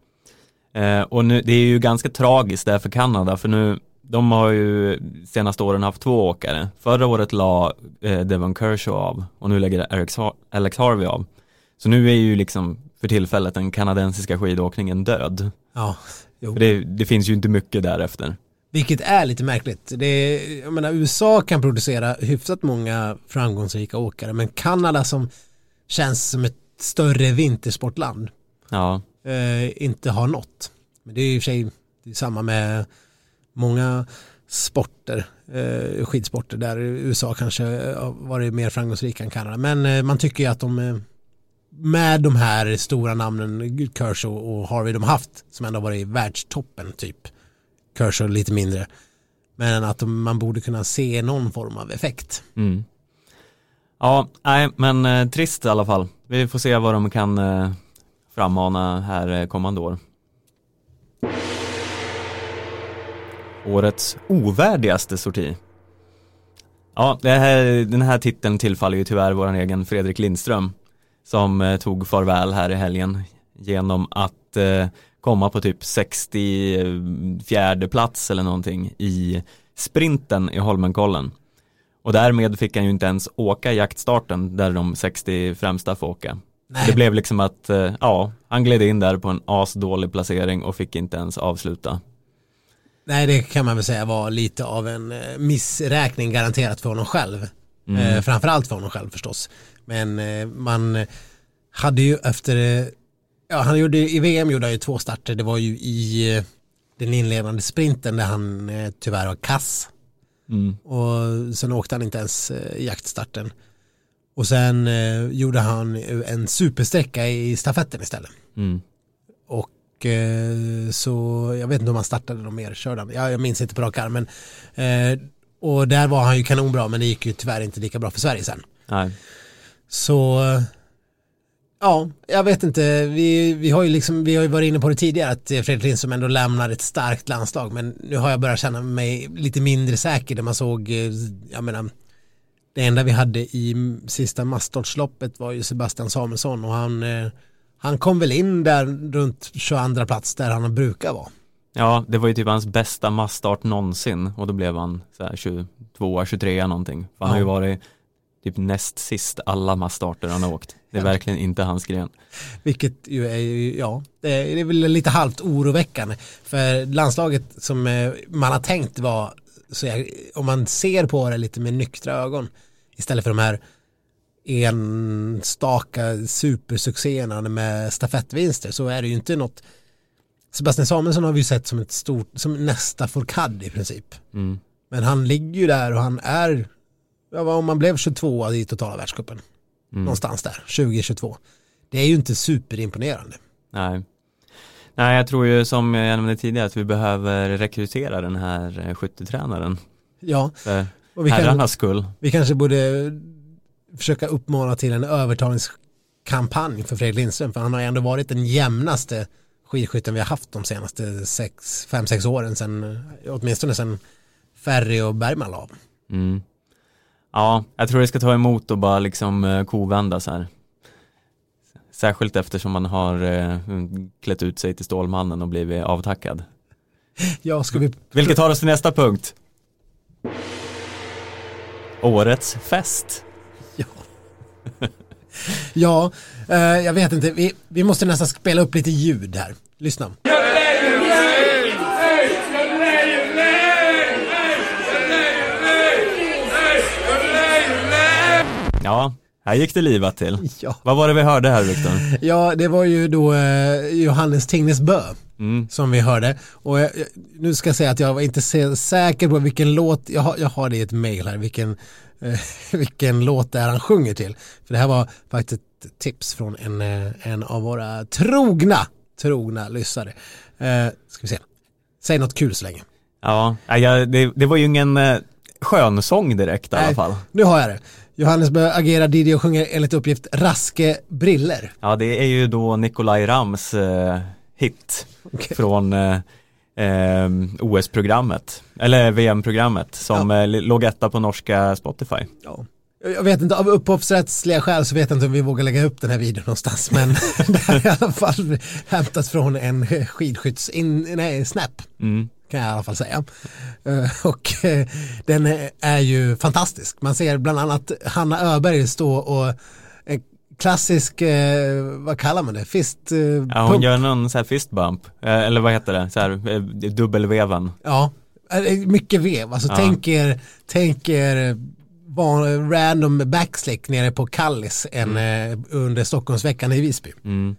Eh, och nu, det är ju ganska tragiskt där för Kanada för nu de har ju senaste åren haft två åkare. Förra året la eh, Devon Kershaw av och nu lägger Alex, Har- Alex Harvey av. Så nu är ju liksom för tillfället den kanadensiska skidåkningen död. Ja, det, det finns ju inte mycket därefter. Vilket är lite märkligt. Det är, jag menar, USA kan producera hyfsat många framgångsrika åkare men Kanada som känns som ett större vintersportland Ja, eh, inte har nått. Men det är ju i och för sig samma med många sporter, eh, skidsporter där USA kanske har varit mer framgångsrika än Kanada. Men eh, man tycker ju att de eh, med de här stora namnen Kershaw och Harvey de haft som ändå varit i världstoppen typ. Kershaw lite mindre. Men att man borde kunna se någon form av effekt. mm. Ja, nej men eh, trist i alla fall. Vi får se vad de kan eh, frammana här eh, kommande år. Årets ovärdigaste sorti. Ja, det här, den här titeln tillfaller ju tyvärr vår egen Fredrik Lindström som eh, tog farväl här i helgen genom att eh, komma på typ 64 plats eller någonting i sprinten i Holmenkollen. Och därmed fick han ju inte ens åka jaktstarten där de 60 främsta får åka. Nej. Det blev liksom att, eh, ja, han gled in där på en asdålig placering och fick inte ens avsluta. Nej, det kan man väl säga var lite av en missräkning garanterat för honom själv. Mm. Eh, framförallt för honom själv förstås. Men eh, man hade ju efter, ja han gjorde i VM gjorde han ju två starter. Det var ju i eh, den inledande sprinten där han eh, tyvärr var kass. Mm. Och sen åkte han inte ens jaktstarten. Och sen gjorde han en supersträcka i stafetten istället. Mm. Och så, jag vet inte om han startade någon mer, körde han? Ja, jag minns inte på rak arm, men eh, och där var han ju kanonbra, men det gick ju tyvärr inte lika bra för Sverige sen. Nej. Så, eh, ja, jag vet inte, vi, vi har ju liksom, vi har ju varit inne på det tidigare, att Fredrik Lindström ändå lämnar ett starkt landslag, men nu har jag börjat känna mig lite mindre säker, där man såg, eh, jag menar, det enda vi hade i sista Mastortsloppet var ju Sebastian Samuelsson och han, eh, han kom väl in där runt 22 plats där han brukar vara. Ja, det var ju typ hans bästa massstart någonsin och då blev han så här 22, 23 någonting. För han har ju varit typ näst sist alla massstarter han har åkt. Det är Ja. verkligen inte hans gren. Vilket ju är, ja, det är, det är väl lite halvt oroväckande. För landslaget som eh, man har tänkt var, så jag, om man ser på det lite med nyktra ögon, istället för de här enstaka supersuccéerna med stafettvinster så är det ju inte något Sebastian Samuelsson har vi ju sett som ett stort, som nästa Fourcade i princip. Mm. Men han ligger ju där och han är, ja, om man blev 22 i totala världscupen, Mm. någonstans där, 2022. Det är ju inte superimponerande. Nej. Nej, jag tror ju som jag nämnde tidigare att vi behöver rekrytera den här eh, skyttetränaren. Ja, För och vi, kan, herrarnas skull. vi kanske borde försöka uppmana till en övertalningskampanj för Fredrik Lindström, för han har ju ändå varit den jämnaste skidskytten vi har haft de senaste 5-6 åren sen, åtminstone sen Ferry och Bergman la av. Mm. Ja, jag tror det ska ta emot och bara liksom eh, kovända så här. Särskilt eftersom man har eh, klätt ut sig till Stålmannen och blivit avtackad. Ja, ska vi... Vilket tar oss till nästa punkt. Årets fest. Ja, ja eh, jag vet inte. Vi, vi måste nästan spela upp lite ljud här. Lyssna. Ja, här gick det livat till. Ja. Vad var det vi hörde här Viktor? Ja, det var ju då eh, Johannes Tingnes Bö Mm. som vi hörde. Och jag, jag, nu ska jag säga att jag var inte säker på vilken låt, jag har, jag har det i ett mail här, vilken, eh, [LAUGHS] vilken låt det är han sjunger till. För det här var faktiskt ett tips från en, eh, en av våra trogna, trogna lyssnare. Eh, ska vi se, säg något kul så länge. Ja, jag, det, det var ju ingen eh, skön sång direkt i alla fall. Nu har jag det. Johannes Bö agerar Diddy och sjunger enligt uppgift Raske Briller. Ja, det är ju då Nikolaj Rams eh, hit Okej. från eh, eh, OS-programmet, eller VM-programmet som eh, li- låg etta på norska Spotify. Ja. Jag jag vet inte, av upphovsrättsliga skäl så vet jag inte om vi vågar lägga upp den här videon någonstans men [LAUGHS] det här är i alla fall hämtat från en skidskytts, in, nej, snap Mm. Kan jag i alla fall säga. Eh, Och eh, den är ju fantastisk. Man ser bland annat Hanna Öberg stå och en klassisk, eh, vad kallar man det, fist Ja, hon pump. gör någon så här fist bump, eh, eller vad heter det, så här dubbelveven. Ja, mycket vev. Alltså Ja. tänker, tänker van, random backslick nere på Kallis en, eh, under Stockholmsveckan i Visby. Mm.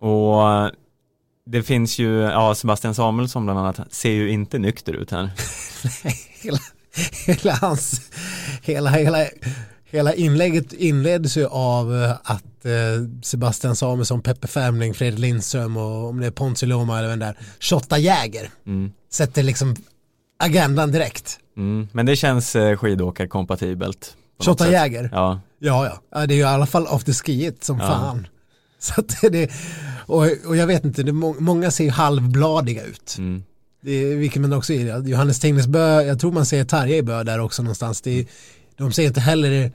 Och det finns ju, ja Sebastian Samuelsson bland annat ser ju inte nykter ut här. hela, hela hans, hela, hela, hela inlägget inleds ju av eh, att eh, Sebastian Samuelsson, Peppe Färmling, Fredrik Lindström och om det är Ponzi Loma eller vem där, Shotta Jäger Mm. sätter liksom agendan direkt. Mm. Men det känns eh, skidåkarkompatibelt. Shotta. Jäger. Ja, Ja, ja. ja. Det är ju i alla fall afterskiet som Ja. fan. Så att det, och, och jag vet inte, det, må, många ser ju halvbladiga ut. mm. Det vilket man också är. Johannes Tingnes Bö, jag tror man ser Tarja i Bö där också någonstans. Det de ser inte heller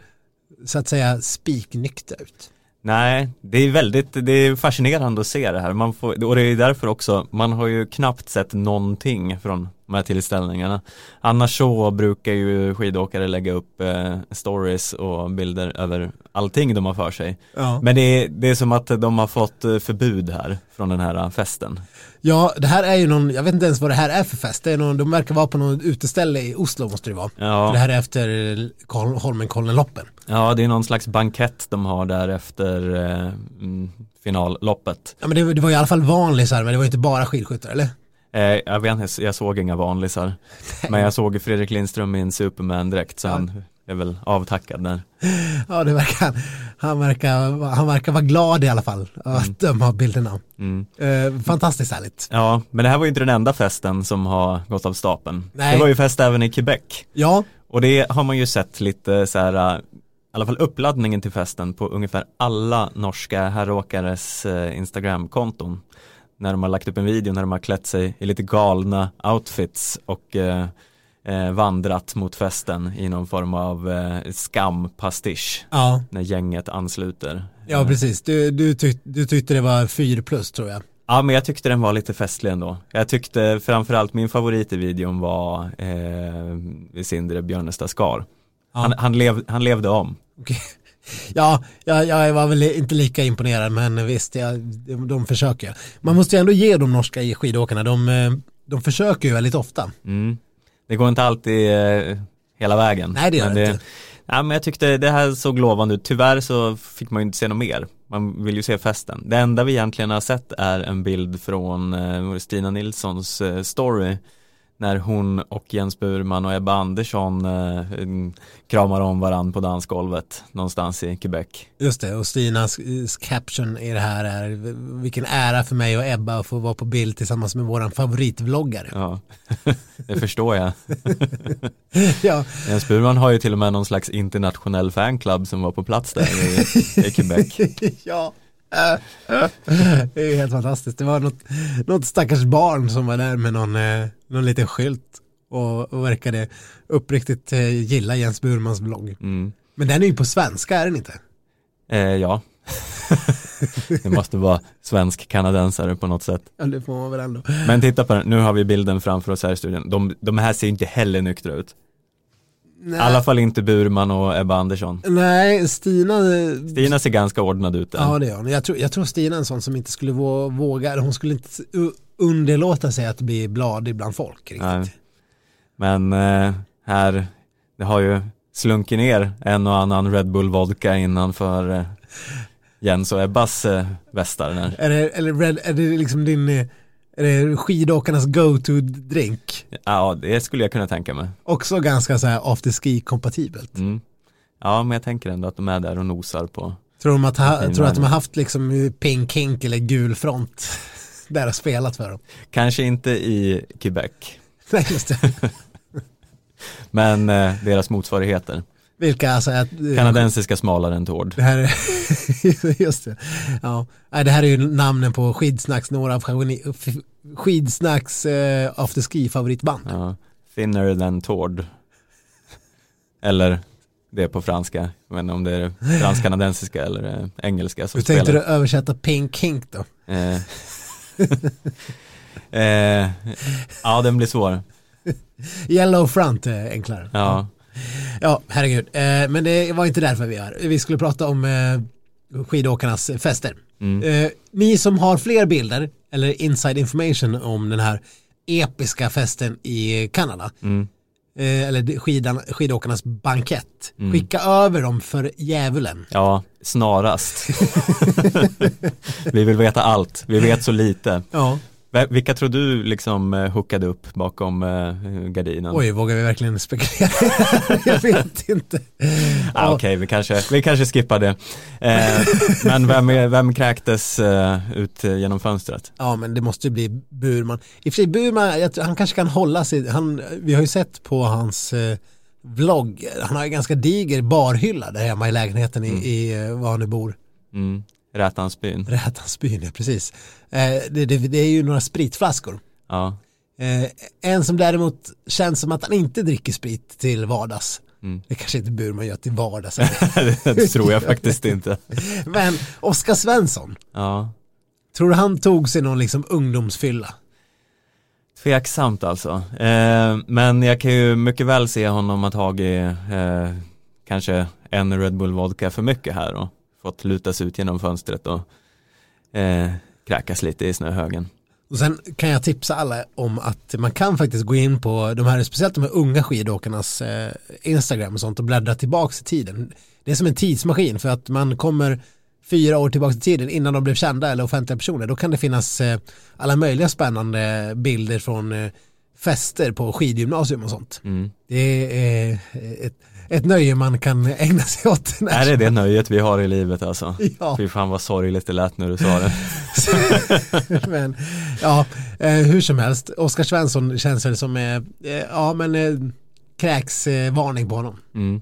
så att säga spiknyktra ut. Nej, det är väldigt, det är fascinerande att se det här. Man får, och det är därför också, man har ju knappt sett någonting från här tillställningarna. Annars så brukar ju skidåkare lägga upp eh, stories och bilder över allting de har för sig. Ja. Men det är, det är som att de har fått eh, förbud här från den här eh, festen. ja, det här är ju någon, jag vet inte ens vad det här är för fest. Det är någon, de verkar vara på någon uteställe i Oslo måste det vara. För det Ja, här är efter Kol- Holmenkollen-loppen. ja, det är någon slags bankett de har där efter eh, mm, finalloppet. Ja men det, det var i alla fall vanlisar, men det var inte bara skidskyttar, eller? Eh, jag vet inte, jag såg inga vanlisar. Men jag såg Fredrik Lindström i en Superman-dräkt så han är väl avtackad där. Ja, det verkar, han, verkar, han verkar vara glad i alla fall att döma av bilderna. Mm. Eh, fantastiskt härligt. Ja, men det här var ju inte den enda festen som har gått av stapeln. Nej. Det var ju fest även i Quebec. Ja, Och det har man ju sett lite så här, äh, i alla fall uppladdningen till festen på ungefär alla norska herråkares eh, Instagram-konton. När de har lagt upp en video när de har klätt sig i lite galna outfits och eh, eh, vandrat mot festen i någon form av eh, skampastisch ja, när gänget ansluter. ja precis. Du, du, tyck, du tyckte det var 4 plus tror jag. Ja men jag tyckte den var lite festlig ändå. Jag tyckte framförallt min favorit i videon var eh, Sindre Björnestad Skar. Ja. Han, han, lev, han levde om. Okej. Ja, jag, jag var väl inte lika imponerad men visst, jag, de, de försöker. Man måste ju ändå ge de norska skidåkarna, de, eh, de försöker ju väldigt ofta. Mm. Det går inte alltid eh, hela vägen. Nej, det gör men det inte. Ja, men jag tyckte det här såg lovande ut. Tyvärr så fick man ju inte se något mer. Man vill ju se festen. Det enda vi egentligen har sett är en bild från eh, Stina Nilssons eh, story när hon och Jens Burman och Ebba Andersson eh, kramar om varann på dansgolvet någonstans i Quebec. Just det, och Stinas eh, caption i det här är vilken ära för mig och Ebba att få vara på bild tillsammans med våran favoritvloggare. Ja, [LAUGHS] det förstår jag. [LAUGHS] Ja, Jens Burman har ju till och med någon slags internationell fanclub som var på plats där i, i Quebec. [LAUGHS] ja. [LAUGHS] det är helt fantastiskt. Det var något, något stackars barn som var där med någon, eh, någon liten skylt och, och verkade uppriktigt eh, gilla Jens Burmans vlogg. Mm. Men den är ju på svenska, är den inte? Eh, ja. [LAUGHS] det måste vara svensk kanadensare på något sätt. Ja, det får man väl ändå. Men titta på den, nu har vi bilden framför oss här i studion. De, de här ser inte heller nyktra ut. Nej, I alla fall inte Burman och Ebba Andersson. nej Stina, Stina ser ganska ordnad ut där. ja det gör hon. Jag tror, jag tror Stina är en sån som inte skulle vå- våga, hon skulle inte underlåta sig att bli bladig bland folk riktigt. Nej. Men eh, här, det har ju slunkit ner en och annan Red Bull vodka innanför eh, Jens och Ebbas eh, västar. Är det, eller red, är det liksom din, eh, är det skidåkarnas go-to-drink? Ja, det skulle jag kunna tänka mig. Också ganska så här after ski kompatibelt. Mm. Ja, men jag tänker ändå att de är där och nosar på. Tror de att, ha, tror att de har haft liksom pink hink eller gul front där och spelat för dem? Kanske inte i Quebec, [LAUGHS] Nej, just det. [LAUGHS] men eh, deras motsvarigheter. Vilka alltså att, Kanadensiska smalare än Tord. Det här är, [LAUGHS] just det. Ja, det här är ju namnen på skidsnacks, några av skidsnacks eh, after ski favoritband. Ja. Thinner than Tord. Eller det på franska, inte om det är fransk-kanadensiska eller eh, engelska som Hur tänkte spelar. du översätta pink hink då? Eh. [LAUGHS] eh, ja, den blir svår. [LAUGHS] Yellow front är enklare. Ja, Ja, herregud. Eh, men det var inte därför vi är här. Vi skulle prata om eh, skidåkarnas fester. mm. Eh, ni som har fler bilder eller inside information om den här episka festen i Kanada. Mm. Eller skidan, skidåkarnas bankett. Mm. Skicka över dem för djävulen. ja snarast. [LAUGHS] Vi vill veta allt, vi vet så lite. Ja. Vilka tror du liksom eh, hookade upp bakom eh, gardinen? Oj, vågar vi verkligen spekulera? [LAUGHS] jag vet inte. Ah, Okej, vi, kanske, vi kanske skippar det. Eh, men vem, vem kräktes eh, ut genom fönstret? Ja, men det måste ju bli Burman. I och för sig, Burman, tror, han kanske kan hålla sig. Han, vi har ju sett på hans eh, vlogg, han har ju ganska diger barhylla där hemma i lägenheten i, Mm. i eh, var han nu bor. Mm. Rätansbyn. Rätansbyn, ja precis. Eh, det, det, det är ju några spritflaskor. Ja. Eh, en som däremot känns som att han inte dricker sprit till vardags. Mm. Det kanske inte Burman gör till vardags. [LAUGHS] det tror jag faktiskt inte. [LAUGHS] Men Oskar Svensson, Ja. tror du han tog sig någon liksom ungdomsfylla? Tveksamt alltså. Eh, men jag kan ju mycket väl se honom ha tagit eh, kanske en Red Bull vodka för mycket här och fått lutas ut genom fönstret och eh, kräkas lite i snöhögen. Och sen kan jag tipsa alla om att man kan faktiskt gå in på de här, speciellt de här unga skidåkarnas eh, Instagram och sånt och bläddra tillbaka i tiden. Det är som en tidsmaskin för att man kommer fyra år tillbaka i tiden innan de blev kända eller offentliga personer. Då kan det finnas eh, alla möjliga spännande bilder från eh, fester på skidgymnasium och sånt. Mm. Det är eh, ett, ett nöje man kan ägna sig åt. när Är det det nöjet vi har i livet alltså? Ja. Fy fan vad sorgligt det lät när du sa det. [LAUGHS] men ja, eh, hur som helst, Oskar Svensson känns väl som, eh, eh, ja men kräks varning på honom. Mm.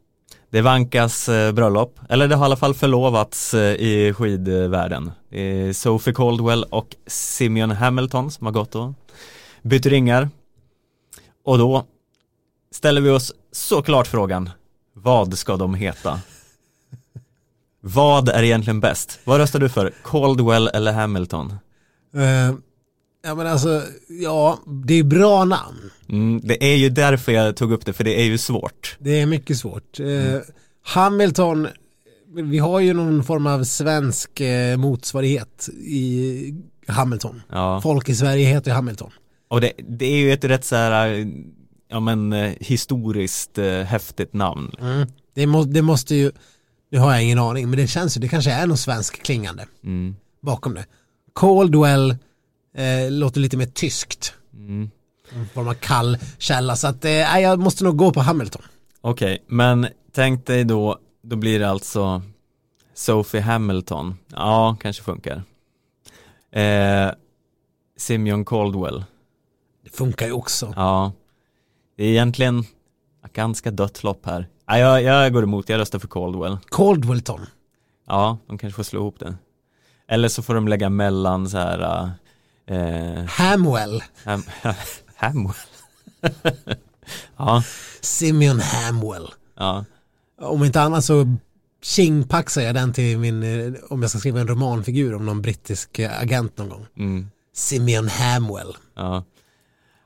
det vankas eh, bröllop, eller det har i alla fall förlovats eh, i skidvärlden. Sophie Caldwell och Simeon Hamilton som har gått och bytt ringar. Och då ställer vi oss såklart frågan, vad ska de heta? Vad är egentligen bäst? Vad röstar du för? Caldwell eller Hamilton? Uh, ja men alltså, ja, det är bra namn. Mm, det är ju därför jag tog upp det, för det är ju svårt. Det är mycket svårt. Eh, Hamilton vi har ju någon form av svensk eh, motsvarighet i Hamilton. Ja. Folk i Sverige heter ju Hamilton. Och det, det är ju ett rätt så här, ja men eh, historiskt eh, häftigt namn. Mm. Det, må, det måste ju, nu har jag ingen aning, men det känns ju, det kanske är något svensk klingande Mm. bakom det. Caldwell eh, låter lite mer tyskt. Mm. En form av kall källa, så att eh, jag måste nog gå på Hamilton. Okej, men tänk dig då, då blir det alltså Sophie Hamilton. Ja, kanske funkar. Eh, Simeon Caldwell. Det funkar ju också. Ja, det är egentligen ett ganska dött lopp här. Ja, jag, jag går emot, jag röstar för Caldwell. Caldwellton. Ja, de kanske får slå ihop det. Eller så får de lägga mellan så här eh, Hamwell. Ham, [LAUGHS] Hamwell. [LAUGHS] ja, Simeon Hamwell. ja, Om inte annat så tjingpaxar jag den till min, eh, om jag ska skriva en romanfigur om någon brittisk eh, agent någon gång. mm, Simeon Hamwell. ja.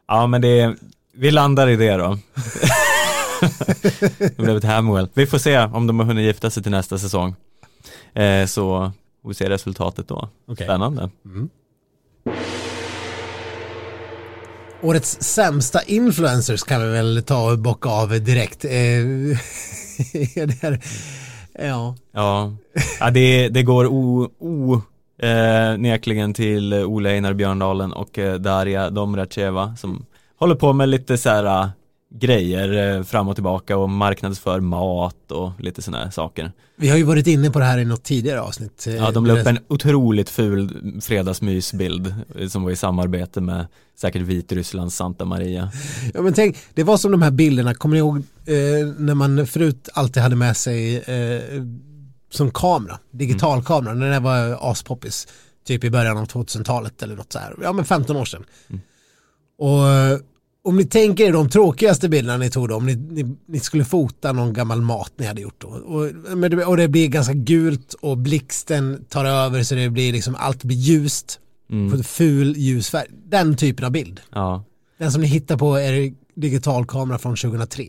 Ja, men det, vi landar i det då. [LAUGHS] det blev ett Hamwell. Vi får se om de har hunnit gifta sig till nästa säsong. Eh, så får vi se resultatet då. Okej. Spännande. Årets sämsta influencers kan vi väl ta och bocka av direkt. Eh, [LAUGHS] det ja, Ja, ja det, det går o, o eh, nekligen till Ole Einar Björndalen och eh, Darja Domracheva som håller på med lite så här grejer eh, fram och tillbaka och marknadsför mat och lite sådana saker. vi har ju varit inne på det här i något tidigare avsnitt. Eh, Ja, de la upp en otroligt ful fredagsmysbild eh, som var i samarbete med säkert Vitrysslands Santa Maria. Ja men tänk, det var som de här bilderna, kommer ni ihåg eh, när man förut alltid hade med sig eh, som kamera, digitalkamera, när det var aspoppis, typ i början av 2000-talet eller något så här, ja men 15 år sedan. Och eh, om ni tänker er de tråkigaste bilderna ni tog då, om ni, ni, ni skulle fota någon gammal mat ni hade gjort då, och, och det blir ganska gult och blixten tar över så det blir liksom, allt blir ljust, Mm. ful ljusfärg, den typen av bild. Ja. Den som ni hittar på är digitalkamera från 2003.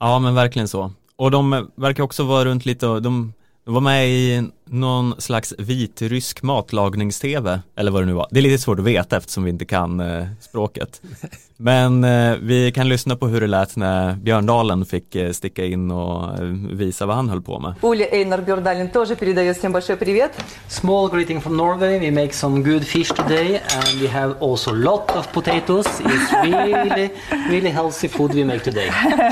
Ja men verkligen så. Och de verkar också vara runt lite de, de var med i någon slags vitrysk matlagnings-tv eller vad det nu var. Det är lite svårt att veta eftersom vi inte kan eh, språket. Men eh, vi kan lyssna på hur det lät när Björndalen fick eh, sticka in och eh, visa vad han höll på med. Оля Эйнар Бёрдалин тоже передает всем большой привет. Small greeting from Norway. We make some good fish today, and we have also lot of potatoes. It's really, really healthy food we make today.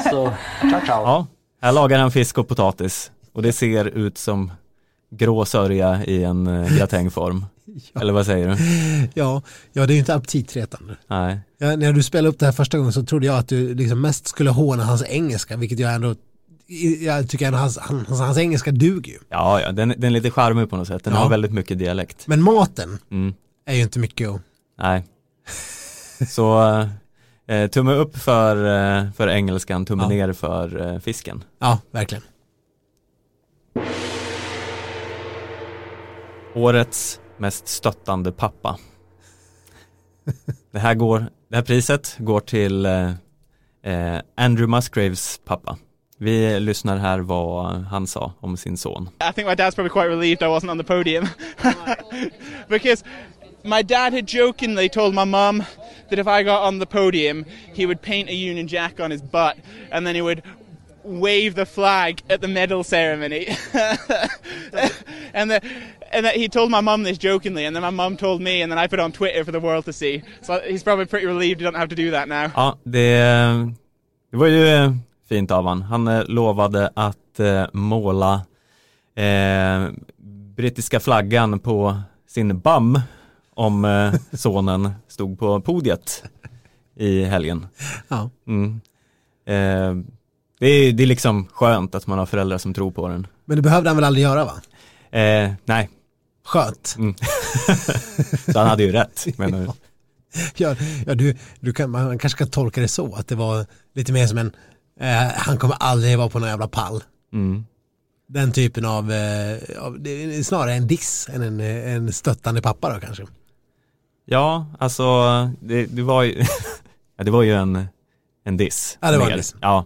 So, ciao ciao. Ja, här lagar han fisk och potatis och det ser ut som grå sörja i en eh, gratängform. [LAUGHS] Eller vad säger du? Ja, ja det är ju inte aptitretande. Nej. Ja, när du spelade upp det här första gången så trodde jag att du liksom mest skulle håna hans engelska, vilket jag ändå, jag tycker ändå hans, hans, hans engelska duger ju. Ja, ja den, den är lite charmig på något sätt. Den Ja. har väldigt mycket dialekt. Men maten Mm. är ju inte mycket att, Nej. Så eh, tumme upp för, eh, för engelskan, tumme Ja. ner för eh, fisken. ja verkligen. Årets mest stöttande pappa. Det här, går, det här priset går till eh, eh, Andrew Musgraves pappa. Vi lyssnar här vad han sa om sin son. I think my dad's probably quite relieved I wasn't on the podium. [LAUGHS] because my dad had jokingly told my mum that if I got on the podium, he would paint a Union Jack on his butt and then he would wave the flag at the medal ceremony. [LAUGHS] and the, and that he told my mum this jokingly, and then my mum told me, and then I put it on Twitter for the world to see. So he's probably pretty relieved he doesn't have to do that now. Ja, det, det var ju eh, fint av han. Han eh, lovade att eh, måla eh, brittiska flaggan på sin bum om eh, [LAUGHS] sonen stod på podiet i helgen. Ja. Mm. Eh, det, är, det är liksom skönt att man har föräldrar som tror på den. Men det behövde han väl aldrig göra va? Eh, nej, Skönt. mm. [LAUGHS] så han hade ju rätt. Menar du? [LAUGHS] Ja, ja du, du kan, man kanske ska tolka det så att det var lite mer som en, eh, han kommer aldrig vara på någon jävla pall. Mm. Den typen av, eh, av snarare en diss än en, eh, en stöttande pappa då kanske. Ja, alltså det, det var ju, [LAUGHS] ja, det var ju en, en diss. Ja, det var en diss. Ja,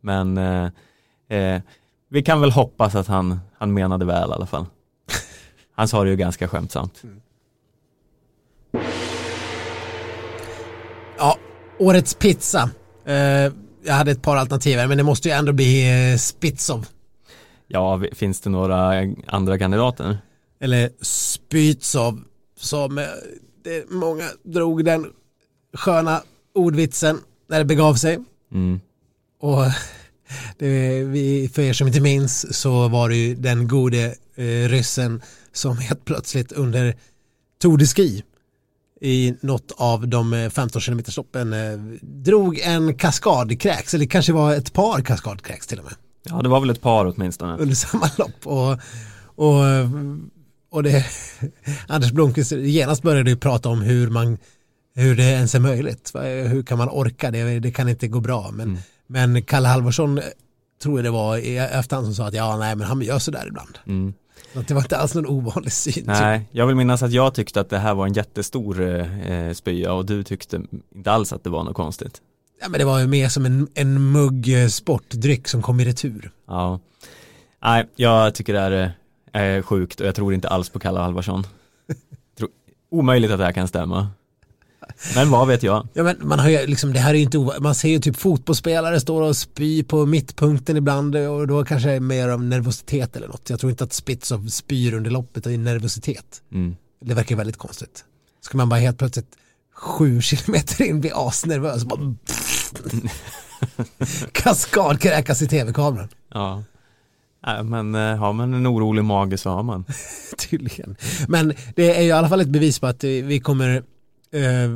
men eh, eh, vi kan väl hoppas att han, han menade väl i alla fall. [LAUGHS] Han sa det ju ganska skämtsamt. Ja, årets pizza. Eh, jag hade ett par alternativ här, men det måste ju ändå bli eh, Spitzov. Ja, finns det några andra kandidater? Eller Spytsov. Som eh, det, många drog den sköna ordvitsen när det begav sig. Mm. Och det, vi, för er som inte minns så var det ju den gode eh, ryssen som helt plötsligt under Tour de Ski i något av de eh, 15 km stoppen eh, drog en kaskadkräks, eller det kanske var ett par kaskadkräks till och med, Ja, det var väl ett par åtminstone. under samma lopp. Och, och, och det, [LAUGHS] Anders Blomqvist genast började ju prata om hur man hur det ens är möjligt. Hur kan man orka? Det, det kan inte gå bra. Men, men Kalle Halvarsson eh, tror jag det var i efterhand som sa att ja, nej, men han gör sådär ibland. Mm. Så det var inte alls någon ovanlig syn. Nej, jag vill minnas att jag tyckte att det här var en jättestor eh, spya och du tyckte inte alls att det var något konstigt. Ja, men det var ju mer som en, en mugg eh, sportdryck som kom i retur. Ja. Nej, jag tycker det här är, sjukt och jag tror inte alls på Kalle Halvarsson. [LAUGHS] Omöjligt att det här kan stämma. Men vad vet jag? Ja, men man har ju liksom, det här är inte man ser ju typ fotbollsspelare står och spy på mittpunkten ibland och då kanske det är mer av nervositet eller något. Jag tror inte att Spitzov spyr under loppet i nervositet. Mm. Det verkar väldigt konstigt. Ska man bara helt plötsligt sju [LAUGHS] kilometer in bli asnervös och bara [LAUGHS] kaskadkräkas i tv-kameran. Ja. Nej, men eh, har man en orolig mage så har man. [LAUGHS] Tydligen. Men det är ju i alla fall ett bevis på att eh, vi kommer eh,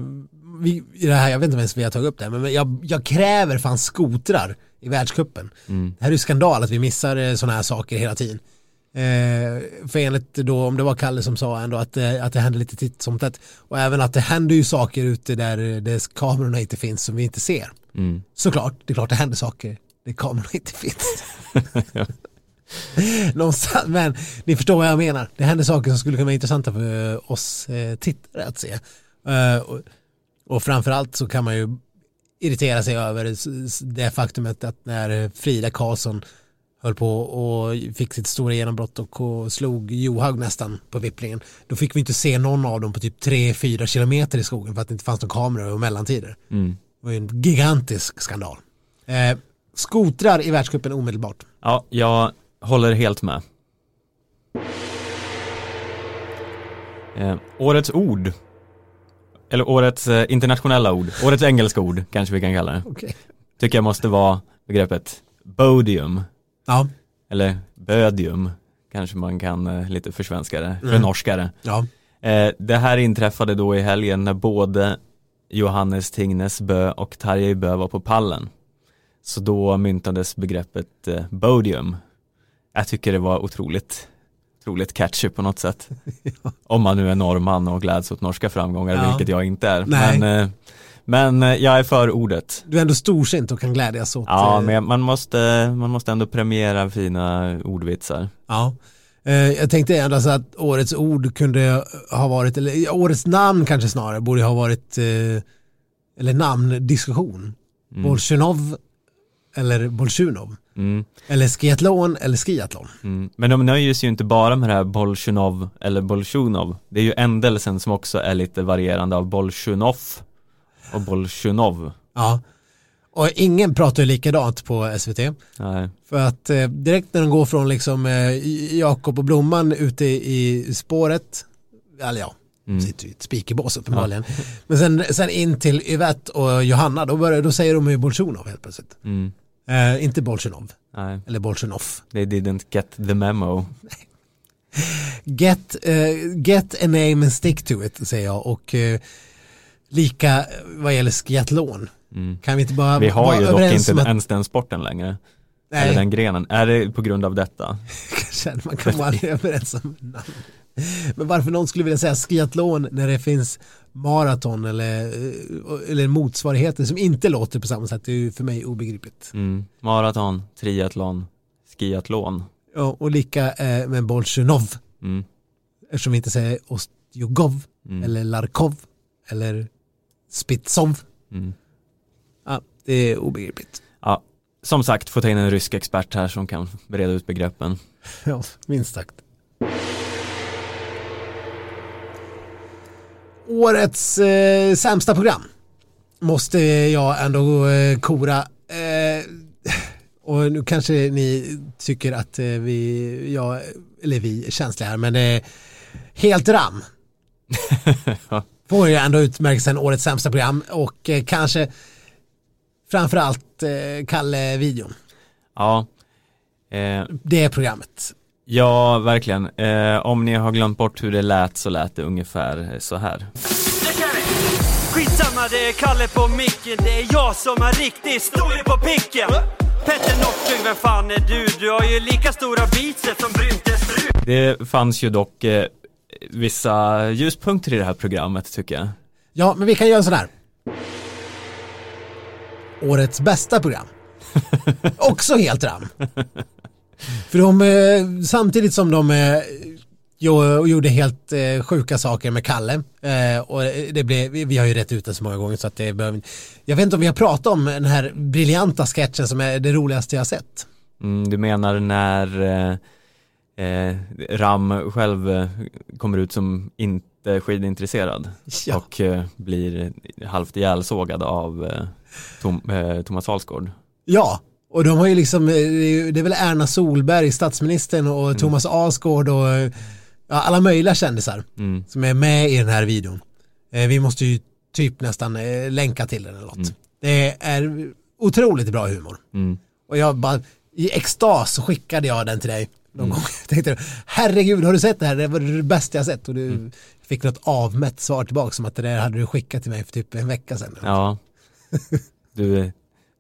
vi, i det här, jag vet inte ens om vi har tagit upp det, här, men jag, jag kräver fan skotrar i världskuppen. Mm. Det här är ju skandal att vi missar sådana här saker hela tiden. Eh, för enligt då, om det var Kalle som sa ändå att, eh, att det händer lite titt som tätt. Och även att det händer ju saker ute där, där kamerorna inte finns som vi inte ser. Mm. Såklart, det är klart det händer saker där kamerorna [LAUGHS] inte finns. [LAUGHS] Någonstans, men ni förstår vad jag menar. Det händer saker som skulle kunna vara intressanta för eh, oss eh, tittare att se. Eh, och, och framförallt så kan man ju irritera sig över det faktumet att när Frida Karlsson höll på och fick sitt stora genombrott och, och slog Johaug nästan på vipplingen. Då fick vi inte se någon av dem på typ 3-4 kilometer i skogen för att det inte fanns någon kamera och mellantider. Mm. Det var ju en gigantisk skandal. Eh, skotrar i världscupen omedelbart. Ja, jag håller helt med. Eh, årets ord. Eller årets eh, internationella ord. Årets engelska ord kanske vi kan kalla det. Okej. Tycker jag måste vara begreppet bodium. Ja, Eller bödium. Kanske man kan eh, lite försvenska det, Mm. förnorska det. ja. Eh, det här inträffade då i helgen när både Johannes Tingnes Bö och Tarjei Bö var på pallen. Så då myntades begreppet bodium. Jag tycker det var otroligt, otroligt catchy på något sätt. [LAUGHS] Om man nu är norrman och gläds åt norska framgångar, Ja. vilket jag inte är. Nej. Men, eh, men eh, jag är för ordet. Du är ändå storsint och kan glädjas åt. Ja, eh, men man måste, man måste ändå premiera fina ordvitsar. ja. Jag tänkte ändå så att årets ord kunde ha varit, eller årets namn kanske snarare, borde ha varit, eller namndiskussion. Mm. Bolsjunov eller Bolsjunov. Mm. Eller skiathlon eller skiathlon. Mm. Men de nöjer sig ju inte bara med det här Bolsjunov eller Bolsjunov. Det är ju ändelsen som också är lite varierande av Bolsjunov och Bolsjunov. Ja. Och ingen pratar ju likadant på SVT. Nej. För att eh, direkt när de går från liksom eh, Jakob och Blomman ute i, spåret, eller ja, Mm. sitter ju i ett spikerbås uppenbarligen. Men sen, sen in till Yvette och Johanna, då, börjar, då säger de ju Bolsjunov helt plötsligt. Mm. Eh, inte Bolsjunov, Nej, eller Bolsjunov. they didn't get the memo. [LAUGHS] Get, eh, get a name and stick to it, säger jag. Och eh, lika vad gäller skiathlon. Mm. Kan vi inte bara Vi har ju dock inte att ens den sporten längre. Eller nej, den grenen. Är det på grund av detta? [LAUGHS] kanske man kan vara aldrig överens om namn. Men varför någon skulle vilja säga skiathlon när det finns maraton eller, eh, eller motsvarigheter som inte låter på samma sätt, det är ju för mig obegripligt. Mm. Maraton, triathlon, skiathlon. Ja, och lika eh, med Bolsjunov, Mm. eftersom vi inte säger Ostjogov Mm. eller Larkov eller Spitsov. Mm. Ja, det är obegripligt. Ja, som sagt få ta in en rysk expert här som kan bereda ut begreppen. Ja, minst sagt. Årets eh, sämsta program måste jag ändå eh, kora. Eh, och nu kanske ni tycker att eh, vi, jag, eller vi är känsliga här, men är helt ram. [LAUGHS] Får ju ändå utmärkelsen årets sämsta program och eh, kanske framförallt eh, Kalle-videon. Ja, eh, Det är programmet. Ja verkligen. Eh, om ni har glömt bort hur det lät så lät det ungefär så här. Skitsamma det är Kalle på micken Det är jag som har riktigt storlek på picken Petter Northug, vem fan är du? Du har ju lika stora biceps som Bryntes fru Det fanns ju dock eh, vissa ljuspunkter i det här programmet tycker jag. Ja, men vi kan göra sådär. Årets bästa program. [LAUGHS] Också helt ram. För de, eh, samtidigt som de eh, jo, gjorde helt eh, sjuka saker med Kalle. Eh, och det blev, vi har ju rätt ut det så många gånger så att det behöver Jag vet inte om vi har pratat om den här briljanta sketchen som är det roligaste jag har sett. Mm, du menar när eh, eh, Ram själv eh, kommer ut som inte skidintresserad Ja. och eh, blir halvt ihjälsågad av eh, Tom, eh, Thomas Alsgaard. Ja, och de har ju liksom, eh, det är väl Erna Solberg, statsministern och Thomas Alsgaard och eh, ja, alla möjliga kändisar Mm. som är med i den här videon. Eh, Vi måste ju typ nästan länka till den eller något. Det är otroligt bra humor. Mm. Och jag bara, i extas så skickade jag den till dig någon gång. Jag tänkte, herregud har du sett det här? Det var det bästa jag sett. Och du fick något avmätt svar tillbaka som att det där hade du skickat till mig för typ en vecka sedan. Ja, du,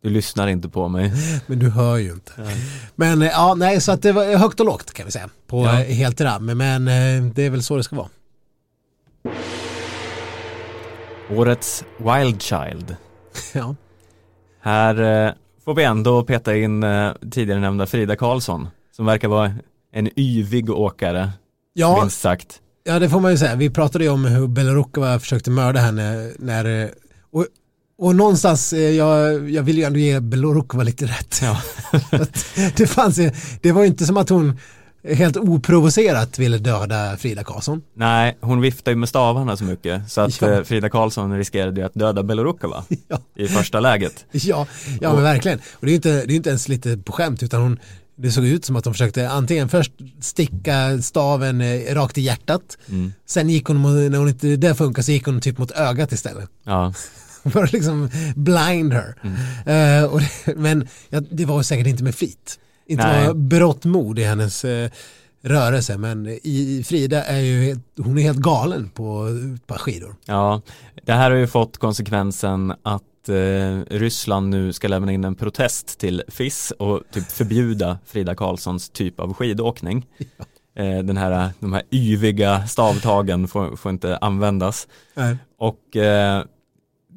du lyssnar inte på mig. [LAUGHS] Men du hör ju inte. Men eh, ja, nej, så att det var högt och lågt kan vi säga. På Ja. eh, helt ram. Men eh, det är väl så det ska vara. Årets Wild Child. [LAUGHS] Ja, Här eh, får vi ändå peta in eh, tidigare nämnda Frida Karlsson som verkar vara en yvig åkare, ja, minst sagt. ja det får man ju säga. Vi pratade ju om hur Belarukova försökte mörda henne när... eh, Och, och någonstans, eh, jag, jag vill ju ändå ge Belarukova lite rätt. Ja. [LAUGHS] Det, fanns, det var ju inte som att hon helt oprovocerat ville döda Frida Karlsson. Nej, hon viftar ju med stavarna så mycket så att Ja. eh, Frida Karlsson riskerade ju att döda Belorukova [LAUGHS] Ja. i första läget. Ja, ja men verkligen. Och det är ju inte, det är ju inte ens lite på skämt utan hon, det såg ut som att de försökte antingen först sticka staven eh, rakt i hjärtat, Mm. sen gick hon, när hon inte det funkar så gick hon typ mot ögat istället. Ja, [LAUGHS] För att liksom blind her. Mm. Och det, men ja, det var säkert inte med flit. Inte Nej. var berått mod i hennes eh, rörelse men i Frida är ju, helt- hon är helt galen på ett par skidor. ja. Det här har ju fått konsekvensen att eh, Ryssland nu ska lämna in en protest till FIS och typ förbjuda Frida Karlssons typ av skidåkning. Eh, den här, de här yviga stavtagen får, får inte användas. Nej. Och eh,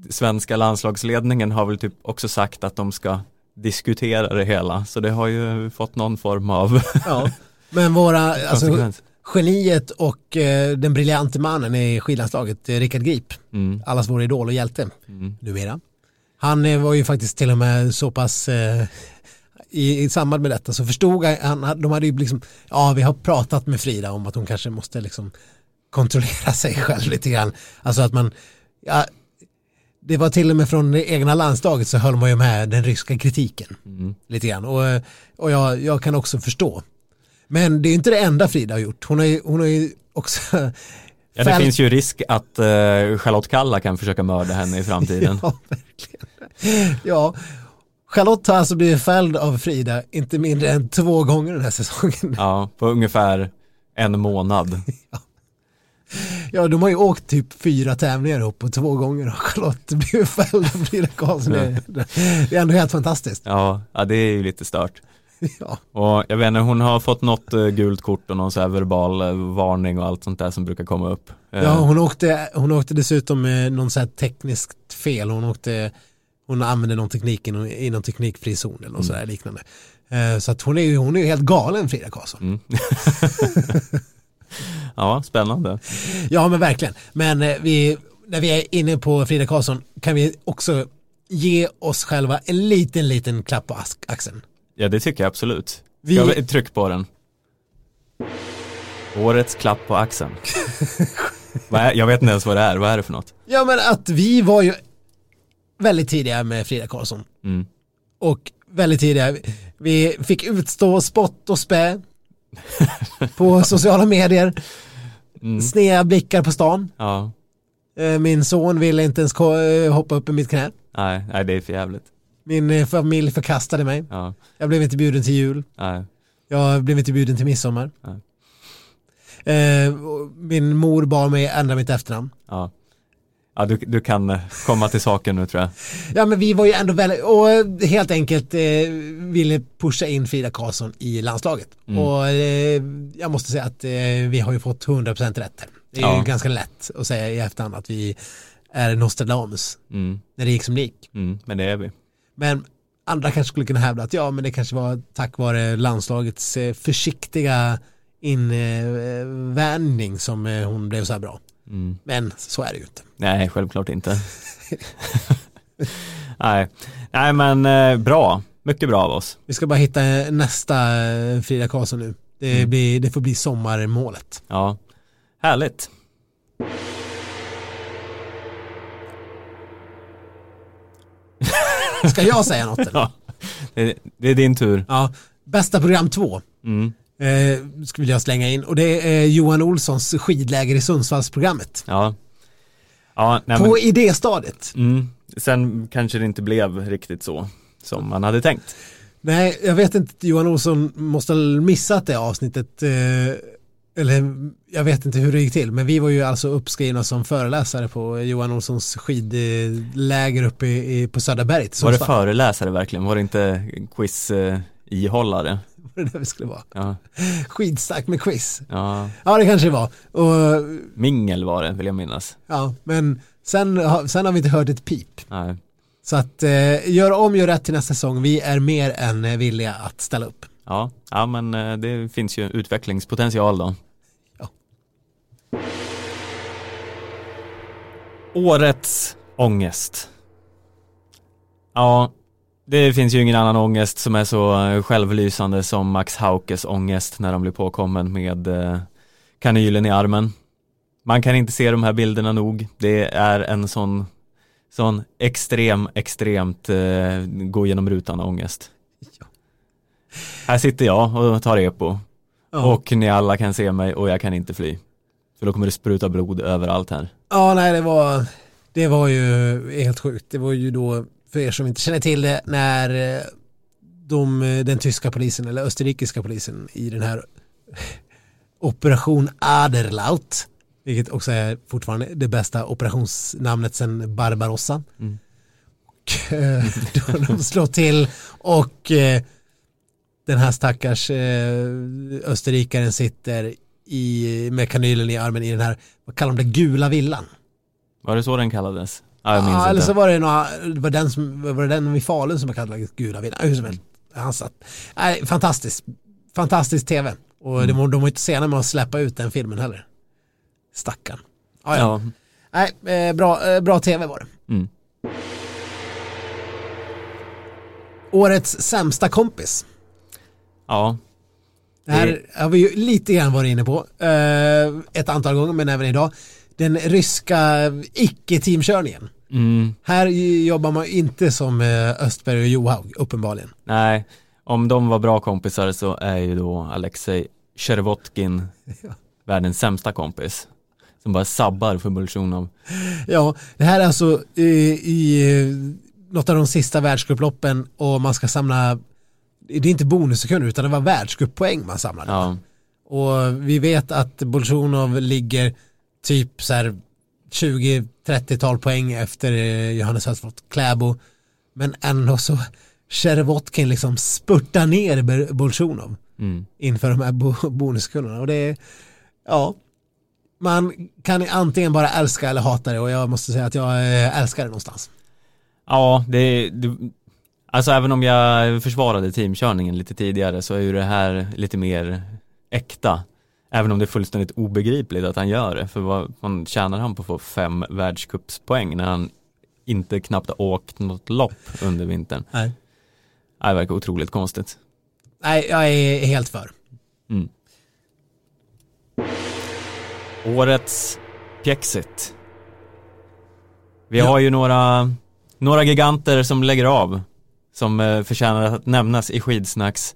svenska landslagsledningen har väl typ också sagt att de ska diskutera det hela. Så det har ju fått någon form av Ja. Men våra, [LAUGHS] alltså, geniet och eh, den briljante mannen i skidlandslaget, eh, Rickard Grip, Mm, allas vår idol och hjälte mm, numera. Han eh, var ju faktiskt till och med så pass eh, i, i samband med detta så förstod han, de hade ju liksom, ja vi har pratat med Frida om att hon kanske måste liksom kontrollera [LAUGHS] sig själv lite grann. Alltså att man, ja, det var till och med från det egna landslaget så höll man ju med den ryska kritiken mm. lite grann och, och jag, jag kan också förstå. Men det är inte det enda Frida har gjort. Hon har ju, hon har ju också [LAUGHS] Ja, det finns ju risk att eh, Charlotte Kalla kan försöka mörda henne i [LAUGHS] framtiden. Ja, verkligen. Ja, Charlotte har alltså blivit fälld av Frida inte mindre än två gånger den här säsongen. Ja, på ungefär en månad. [LAUGHS] Ja, de har ju åkt typ fyra tävlingar ihop och två gånger har Charlotte blivit fälld av Frida Karlsson. Det, det är ändå helt fantastiskt. Ja, ja, det är ju lite stört. Ja, Och jag vet inte, hon har fått något eh, gult kort och någon så här verbal eh, varning och allt sånt där som brukar komma upp. Eh, ja hon, åkte, hon åkte dessutom med någon så här tekniskt fel. Hon åkte, hon använde någon teknik i någon, teknikfri zon eller något sådär liknande. Så att hon är ju hon är helt galen Frida Karlsson. Mm. [LAUGHS] [LAUGHS] ja, spännande. Ja men verkligen. Men eh, vi, när vi är inne på Frida Karlsson kan vi också ge oss själva en liten, liten klapp på axeln. Ja det tycker jag absolut. Vi- Jag tryck på den. Årets klapp på axeln. [LAUGHS] Jag vet inte ens vad det är, vad är det för något? Ja men att vi var ju väldigt tidiga med Frida Karlsson. Mm. Och väldigt tidiga, vi fick utstå spott och spä [LAUGHS] på sociala medier. Mm. Sneda blickar på stan. Ja, Eh, Min son ville inte ens eh, hoppa upp i mitt knä. nej, nej det är för jävligt. Min eh, familj förkastade mig. Ja, Jag blev inte bjuden till jul. nej, Jag blev inte bjuden till midsommar. Nej. Min mor bad mig ändra mitt efternamn. ja. Ja, du, du kan eh, komma till saken nu tror jag. Ja men vi var ju ändå väldigt, och eh, helt enkelt eh, ville pusha in Frida Karlsson i landslaget. Mm. Och eh, jag måste säga att eh, vi har ju fått 100% rätt här. Det är Ja. ju ganska lätt att säga i efterhand att vi är Nostradamus Mm, när det gick som det gick. mm, men det är vi. Men andra kanske skulle kunna hävda att ja men det kanske var tack vare landslagets eh, försiktiga invändning som hon blev så här bra. Mm. Men så är det ju inte. Nej, självklart inte. [LAUGHS] nej. nej, men eh, bra. Mycket bra av oss. Vi ska bara hitta eh, nästa eh, Frida Karlsson nu. Det, Mm. blir, det får bli sommarmålet. Ja, härligt. Ska jag säga något? eller? [LAUGHS] Ja, det, det är din tur. Ja, bästa program två. Mm. Eh, skulle jag slänga in och det är Johan Olssons skidläger i Sundsvallsprogrammet. Ja. Ja, nej, På men, idéstadiet. mm, sen kanske det inte blev riktigt så som man hade tänkt. Nej, jag vet inte, Johan Olsson måste ha missat det avsnittet. Eh, eller jag vet inte hur det gick till, men vi var ju alltså uppskrivna som föreläsare på Johan Olssons skidläger uppe i, i, på Söderberget. Var det föreläsare verkligen? Var det inte quiz eh, ihållare? Var det där vi skulle vara? Ja, Skidstark med quiz. ja, Ja, det kanske det var. Och, mingel var det vill jag minnas. ja, men sen, har- sen har vi inte hört ett pip. Nej. Så att eh, gör om, gör rätt till nästa säsong. Vi är mer än eh, villiga att ställa upp. Ja, ja, men eh, det finns ju utvecklingspotential då. Ja. Årets ångest. Ja, det finns ju ingen annan ångest som är så eh, självlysande som Max Haukes ångest när de blir påkommen med eh, kanylen i armen. Man kan inte se de här bilderna nog. Det är en sån, sån extrem, extremt eh, gå genom rutan ångest. Här sitter jag och tar epo Ja. och ni alla kan se mig och jag kan inte fly. För då kommer det spruta blod överallt här. Ja, nej, det var, det var ju helt sjukt. Det var ju då, för er som inte känner till det, när eh, de, den tyska polisen, eller österrikiska polisen i den här [LAUGHS] Operation Aderlaut, vilket också är fortfarande det bästa operationsnamnet sedan Barbarossa. Mm. Och, eh, [LAUGHS] då de slår till och eh, den här stackars eh, österrikaren sitter i, med kanylen i armen i den här, vad kallar de det, gula villan. Var det så den kallades? Ja, jag minns Ja, eller så var det, några, det var den, som, var det den vid Falun som kallade gula villan. Hur som helst, han satt. Fantastiskt. Fantastisk tv. Och Mm. var, de var inte sena med att släppa ut den filmen heller. Stackarn. Ja, ja. Ja, Nej, eh, bra, eh, bra tv var det. mm. Årets sämsta kompis. ja. Det här har vi ju lite grann varit inne på. Eh, ett antal gånger, men även idag. Den ryska icke-teamkörningen. Mm. Här jobbar man inte som eh, Östberg och Johaug, uppenbarligen. Nej, om de var bra kompisar så är ju då Alexej Chervotkin [LAUGHS] världens sämsta kompis. Som bara sabbar för Bolsjunov. Ja, det här är alltså i, i något av de sista världscuploppen och man ska samla, det är inte bonussekunder utan det var världscuppoäng man samlade. Ja, Och vi vet att Bolsjunov ligger typ så här 20-30-tal poäng efter eh, Johannes Hösflot Kläbo. Men ändå så Shervotkin liksom spurtar ner Bolsjunov mm. inför de här bo- bonussekunderna. Och det är, ja, man kan antingen bara älska eller hata det och jag måste säga att jag eh, älskar det någonstans. ja det, det, alltså även om jag försvarade teamkörningen lite tidigare så är ju det här lite mer äkta. Även om det är fullständigt obegripligt att han gör det. För vad, vad tjänar han på att få fem världscupspoäng när han inte knappt åkt något lopp under vintern. Nej. Det verkar otroligt konstigt. Nej, jag är helt för. Mm. Årets pjäxigt. Vi Ja. har ju några, några giganter som lägger av. Som eh, förtjänar att nämnas i skidsnacks.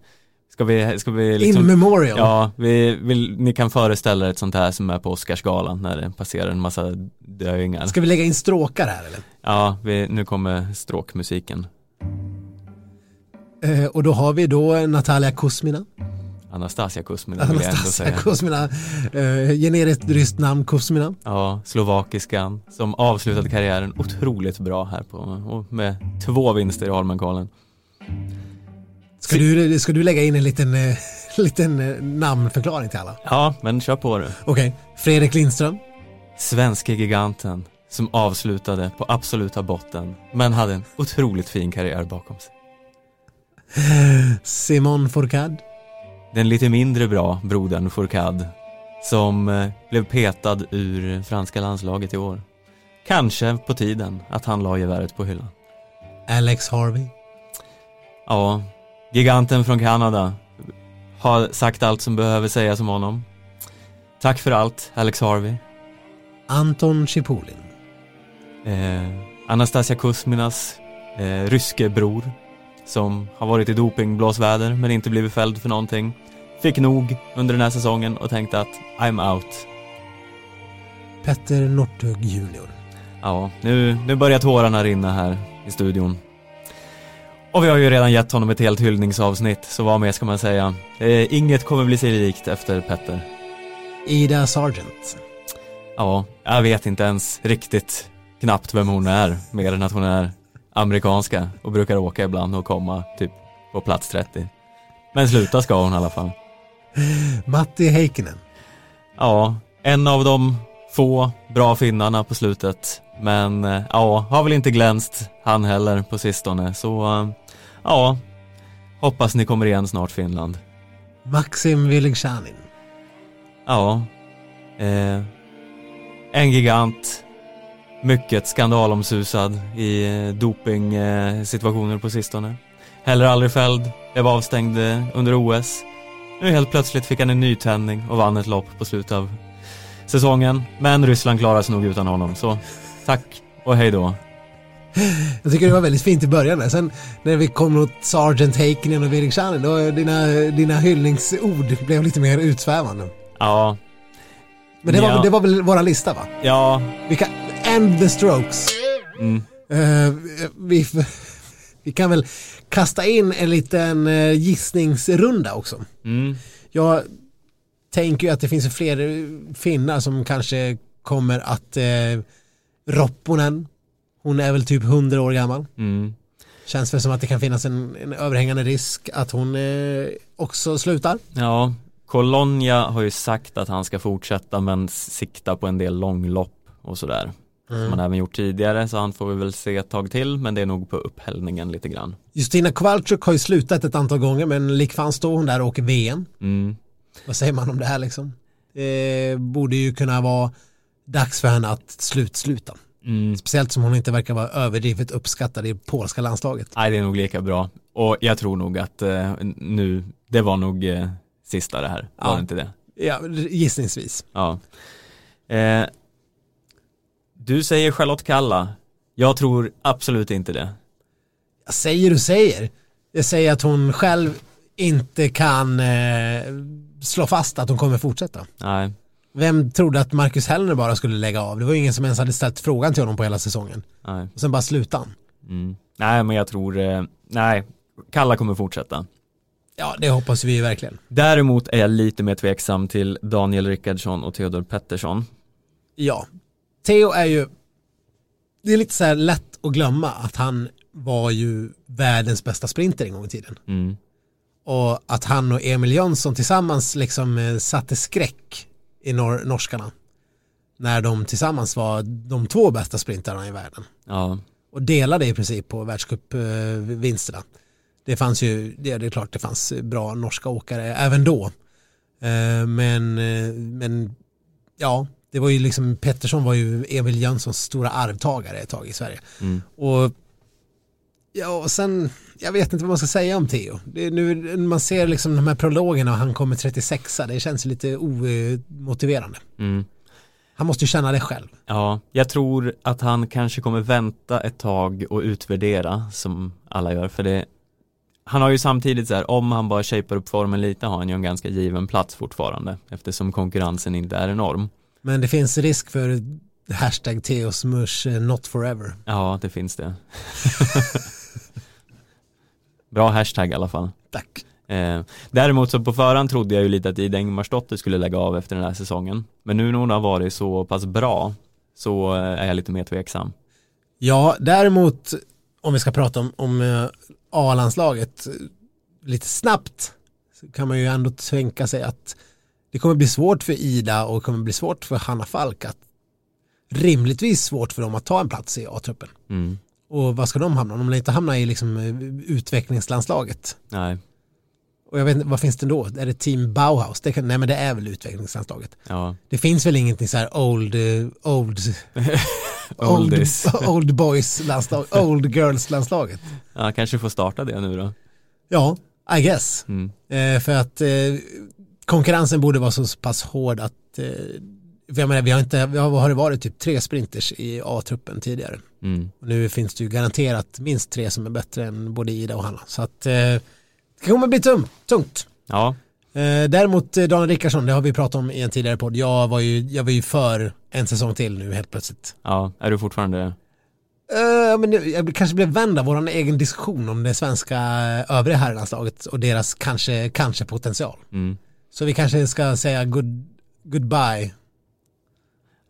Ska vi, ska vi liksom, In memorial. Ja, vi vill, ni kan föreställa er ett sånt här som är på Oscarsgalan när det passerar en massa döingar. Ska vi lägga in stråkar här eller? Ja, vi, nu kommer stråkmusiken. Eh, och då har vi då Natalia Kuzmina. Anastasia Kuzmina vill jag ändå Anastasia säga. Kuzmina. Eh, generiskt ryskt namn Kuzmina. Ja, slovakiskan som avslutade karriären otroligt bra här på, med två vinster i Holmenkollen. Ska du, ska du lägga in en liten, eh, [LAUGHS] liten eh, namnförklaring till alla? Ja, men kör på du. Okej, Fredrik Lindström. Svenske giganten som avslutade på absoluta botten, men hade en otroligt fin karriär bakom sig. Simon Fourcade. Den lite mindre bra brodern Fourcade som eh, blev petad ur franska landslaget i år. Kanske på tiden att han la geväret på hyllan. Alex Harvey. Ja, giganten från Kanada har sagt allt som behöver sägas om honom. Tack för allt, Alex Harvey. Anton Chipolin. Eh, Anastasia Kuzminas eh, ryske bror som har varit i dopingblåsväder men inte blivit fälld för någonting. Fick nog under den här säsongen och tänkte att I'm out. Petter Northug Junior. Ja, nu, nu börjar tårarna rinna här i studion. Och vi har ju redan gett honom ett helt hyllningsavsnitt, så vad mer ska man säga? Eh, inget kommer bli sig likt efter Petter. Ida Sargent. Ja, jag vet inte ens riktigt knappt vem hon är, mer än att hon är amerikanska och brukar åka ibland och komma typ på plats 30. Men sluta ska hon i alla fall. Matti Heikkinen. Ja, en av de få bra finnarna på slutet. Men eh, ja, har väl inte glänst han heller på sistone. Så eh, ja, hoppas ni kommer igen snart Finland. Maxim Wilegzjanin. Ja, eh, en gigant. Mycket skandalomsusad i eh, dopingsituationer på sistone. Heller aldrig fälld, blev avstängd under OS. Nu helt plötsligt fick han en nytändning och vann ett lopp på slutet av säsongen. Men Ryssland klarar sig nog utan honom, så tack och hej då. Jag tycker det var väldigt fint i början där. Sen när vi kom mot Sargent Heikkinen och Wilegzjanin, då dina, dina hyllningsord blev lite mer utsvävande. Ja, Men det var, Ja. det var väl våra lista va? ja, Vi kan, end the strokes. mm, Eh, vi, vi kan väl kasta in en liten uh, gissningsrunda också. mm, Jag tänker ju att det finns fler eh, finnar som kanske kommer att uh, Ropponen, hon är väl typ 100 år gammal. mm. Känns väl som att det kan finnas en, en överhängande risk att hon eh, också slutar. Ja, Colonia har ju sagt att han ska fortsätta men sikta på en del långlopp och sådär. Som han även gjort tidigare så han får vi väl se ett tag till men det är nog på upphällningen lite grann. Justina Kowalczyk har ju slutat ett antal gånger men likfan står hon där och åker VM. Mm. Vad säger man om det här liksom? Det borde ju kunna vara dags för henne att slutsluta. Mm. Speciellt som hon inte verkar vara överdrivet uppskattad i polska landslaget. Nej det är nog lika bra och jag tror nog att eh, nu, det var nog eh, sista det här, var Ja. det inte det? Ja, gissningsvis. Ja. Eh, du säger Charlotte Kalla, jag tror absolut inte det. Jag säger du säger. Jag säger att hon själv inte kan eh, slå fast att hon kommer fortsätta. Nej, Vem trodde att Marcus Hellner bara skulle lägga av? Det var ingen som ens hade ställt frågan till honom på hela säsongen. nej. Och sen bara slutade han. Mm. Nej men jag tror, eh, nej, Kalla kommer fortsätta. Ja, det hoppas vi ju verkligen. Däremot är jag lite mer tveksam till Daniel Rickardsson och Theodor Pettersson. Ja. Theo är ju, det är lite så här lätt att glömma att han var ju världens bästa sprinter en gång i tiden. Mm. Och att han och Emil Jönsson tillsammans liksom eh, satte skräck i nor- norskarna. När de tillsammans var de två bästa sprintarna i världen. Ja, Och delade i princip på världscupvinsterna. Det fanns ju, det är klart det fanns bra norska åkare även då. Eh, Men, eh, men ja, Det var ju liksom, Pettersson var ju Emil Jönssons stora arvtagare ett tag i Sverige. Mm. Och ja, och sen, jag vet inte vad man ska säga om Theo. Det nu, man ser liksom de här prologerna och han kommer 36 det känns lite omotiverande. Mm. Han måste ju känna det själv. Ja, jag tror att han kanske kommer vänta ett tag och utvärdera som alla gör för det han har ju samtidigt så här, om han bara shapar upp formen lite har han ju en ganska given plats fortfarande eftersom konkurrensen inte är enorm. Men det finns risk för hashtag mush eh, not forever. Ja, det finns det. [LAUGHS] Bra hashtag i alla fall. Tack. Eh, däremot så på förhand trodde jag ju lite att Ida Engmarsdotter skulle lägga av efter den här säsongen. Men nu när hon har varit så pass bra så eh, är jag lite mer tveksam. Ja, däremot om vi ska prata om, om eh, A-landslaget lite snabbt så kan man ju ändå tänka sig att det kommer bli svårt för Ida och det kommer bli svårt för Hanna Falk att rimligtvis svårt för dem att ta en plats i A-truppen. Mm. Och vad ska de hamna? De vill inte hamna i liksom utvecklingslandslaget. Nej, Och jag vet inte, vad finns det då? Är det Team Bauhaus? Det kan, nej men det är väl utvecklingslandslaget. ja. Det finns väl ingenting så här old, eh, old, [LAUGHS] old, old boys landslag, old girls landslaget. Ja, kanske får starta det nu då. Ja, I guess. Mm. Eh, för att eh, konkurrensen borde vara så pass hård att eh, jag menar, vi har inte, vi har, vad har det varit, typ tre sprinters i A-truppen tidigare. Mm. Och nu finns det ju garanterat minst tre som är bättre än både Ida och Hanna. Så att eh, det kommer bli tum, tungt. Ja, Eh, däremot eh, Daniel Rickardsson, det har vi pratat om i en tidigare podd. Jag var ju, jag var ju för en säsong till nu helt plötsligt. ja, är du fortfarande? Eh, men jag kanske blev vänd av vår egen diskussion om det svenska eh, övriga herrlandslaget och deras kanske, kanske potential. Mm. Så vi kanske ska säga good, goodbye,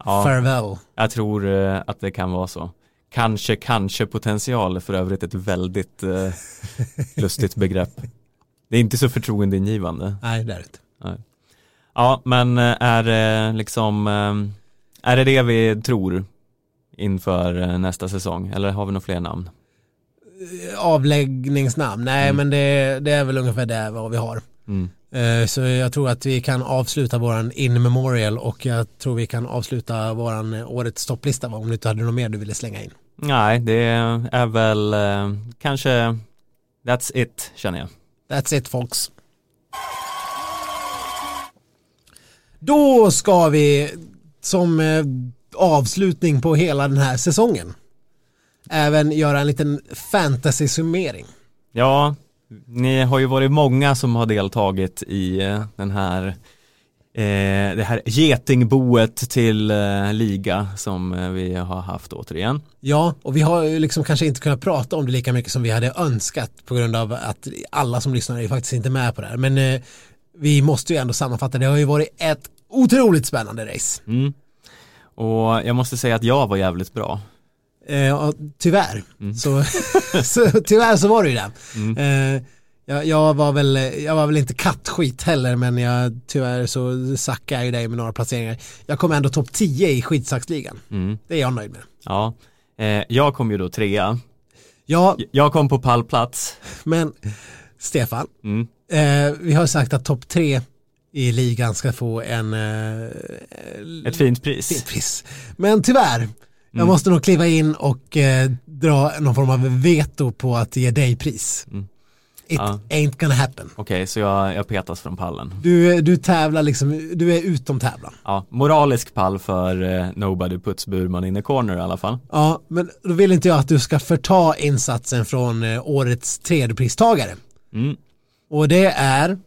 Ja, farewell. jag tror att det kan vara så. Kanske, kanske potential för övrigt ett väldigt eh, [LAUGHS] lustigt begrepp. Det är inte så förtroendeingivande. Nej, det är det inte. Ja, men eh, är det liksom, eh, är det det vi tror inför eh, nästa säsong? Eller har vi några fler namn? Avläggningsnamn, nej men det, det är väl ungefär det vad vi har. Mm. Så jag tror att vi kan avsluta våran in memorial och jag tror vi kan avsluta våran årets topplista om du inte hade något mer du ville slänga in. Nej, det är väl eh, kanske That's it känner jag. That's it folks. Då ska vi som eh, avslutning på hela den här säsongen även göra en liten fantasy-summering. Ja, ni har ju varit många som har deltagit i eh, den här eh, det här getingboet till eh, liga som eh, vi har haft återigen. Ja, och vi har ju liksom kanske inte kunnat prata om det lika mycket som vi hade önskat på grund av att alla som lyssnar är faktiskt inte med på det här. Men eh, vi måste ju ändå sammanfatta, det har ju varit ett otroligt spännande race. Mm. Och jag måste säga att jag var jävligt bra. Eh, tyvärr, så, [LAUGHS] så tyvärr så var det ju det. Eh, jag, jag, var väl, jag var väl inte kattskit heller men jag, tyvärr så sackar jag ju dig med några placeringar. Jag kom ändå topp 10 i skitsaxligan. Mm. Det är jag nöjd med. Ja, eh, jag kom ju då trea. Ja, Jag kom på pallplats. men Stefan, Mm. eh, vi har sagt att topp 3 i ligan ska få en eh, Ett fint pris. fint pris. Men tyvärr, jag Mm. måste nog kliva in och eh, dra någon form av veto på att ge dig pris. Mm. It Ja. ain't gonna happen. Okej, så jag, jag petas från pallen. Du, du tävlar liksom, du är utom tävlan. Ja, moralisk pall för eh, Nobody puts Burman in the corner i alla fall. Ja, men då vill inte jag att du ska förta insatsen från eh, årets tredjepristagare. Mm. Och det är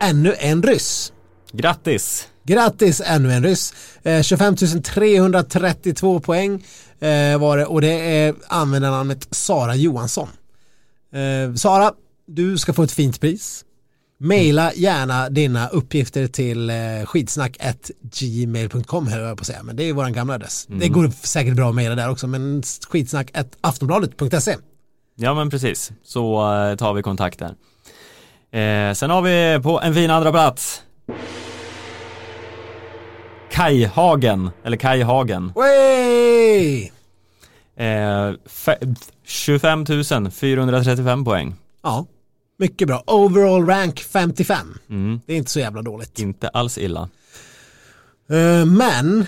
ännu en ryss. Grattis! Grattis ännu en ryss. Eh, 25 332 poäng eh, var det och det är användarnamnet Sara Johansson. Eh, Sara, du ska få ett fint pris. Maila gärna dina uppgifter till eh, skitsnack.gmail.com höll jag på att säga, men det är vår gamla adress. Det går säkert bra att mejla där också, men skitsnack.aftonbladet.se. Ja men precis, så eh, tar vi kontakt där. Eh, sen har vi på en fin andra plats Kai Hagen, eller Kai Hagen. Wey! Eh, fe- 25 435 poäng. Ja, Mycket bra. Overall rank 55. Mm. Det är inte så jävla dåligt. Inte alls illa. Eh, men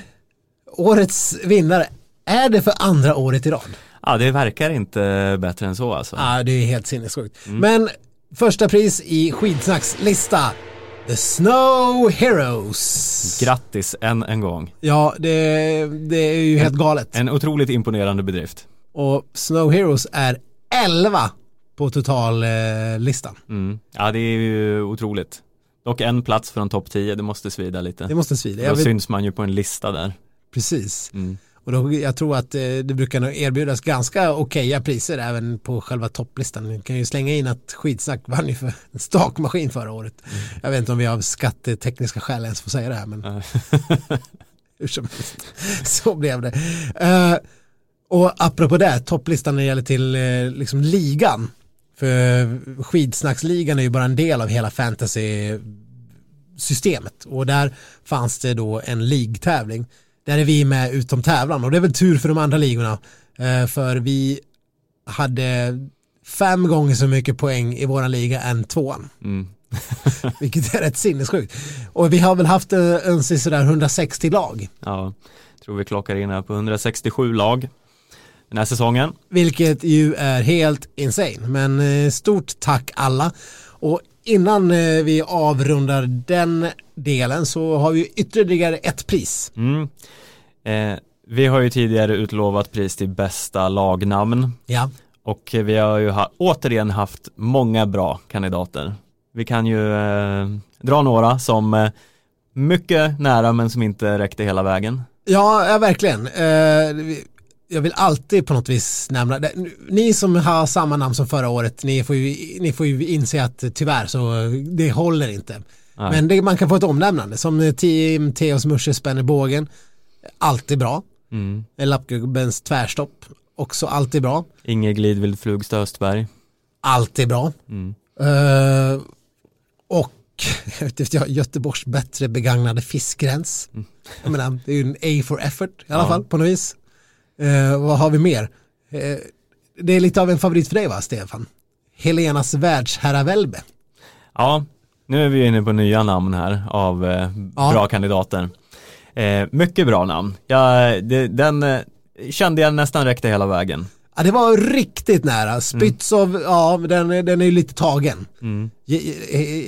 årets vinnare är det för andra året i rad. Ja, det verkar inte bättre än så alltså. Ja, det är helt sinnessjukt. Men första pris i Skidsnacks lista. The Snow Heroes. Grattis än en gång. Ja, det, det är ju helt galet. En otroligt imponerande bedrift. Och Snow Heroes är 11 på totallistan. Mm. Ja, det är ju otroligt. Dock en plats från topp 10, det måste svida lite. Det måste svida. Då Jag vet, syns man ju på en lista där. precis. Mm. Och då, jag tror att eh, det brukar nog erbjudas ganska okeja priser även på själva topplistan. Vi kan ju slänga in att Skidsnack vann ju för en stakmaskin förra året. Jag vet inte om vi av skattetekniska skäl ens får säga det här men [LAUGHS] hur som helst. Så blev det. Eh, och apropå det, topplistan när det gäller till eh, liksom ligan. För skidsnacksligan är ju bara en del av hela fantasy-systemet. Och där fanns det då en ligtävling. Där är vi med utom tävlan och det är väl tur för de andra ligorna. Eh, för vi hade fem gånger så mycket poäng i våran liga än tvåan. Mm. [LAUGHS] Vilket är rätt sinnessjukt. Och vi har väl haft eh, en sådär 160 lag. Ja, tror vi klockar in här på 167 lag den här säsongen. Vilket ju är helt insane. Men eh, stort tack alla. Och innan eh, vi avrundar den delen så har vi ytterligare ett pris. Mm. Eh, vi har ju tidigare utlovat pris till bästa lagnamn Ja, och vi har ju ha, återigen haft många bra kandidater. Vi kan ju eh, dra några som eh, mycket nära men som inte räckte hela vägen. ja, ja verkligen. Eh, jag vill alltid på något vis nämna, ni som har samma namn som förra året, ni får ju, ni får ju inse att tyvärr så det håller inte. Nej. Men det, man kan få ett omnämnande som Team Theos Musche spänner bågen. Alltid bra. Mm. Lappgubbens tvärstopp. Också alltid bra. Inge Glidvild Flugstad Östberg. Alltid bra. Mm. Eh, och [LAUGHS] jag Göteborgs bättre begagnade fiskgräns. Jag menar, det är ju en A for effort i alla Ja. fall på något vis. Eh, vad har vi mer? Eh, det är lite av en favorit för dig va, Stefan? Helenas världsherravälde. Ja, nu är vi inne på nya namn här av eh, Ja. bra kandidater. Eh, mycket bra namn. Ja, det, den eh, kände jag nästan räckte hela vägen. Ja, det var riktigt nära. Spytsov, ja, den, den är ju lite tagen. Mm.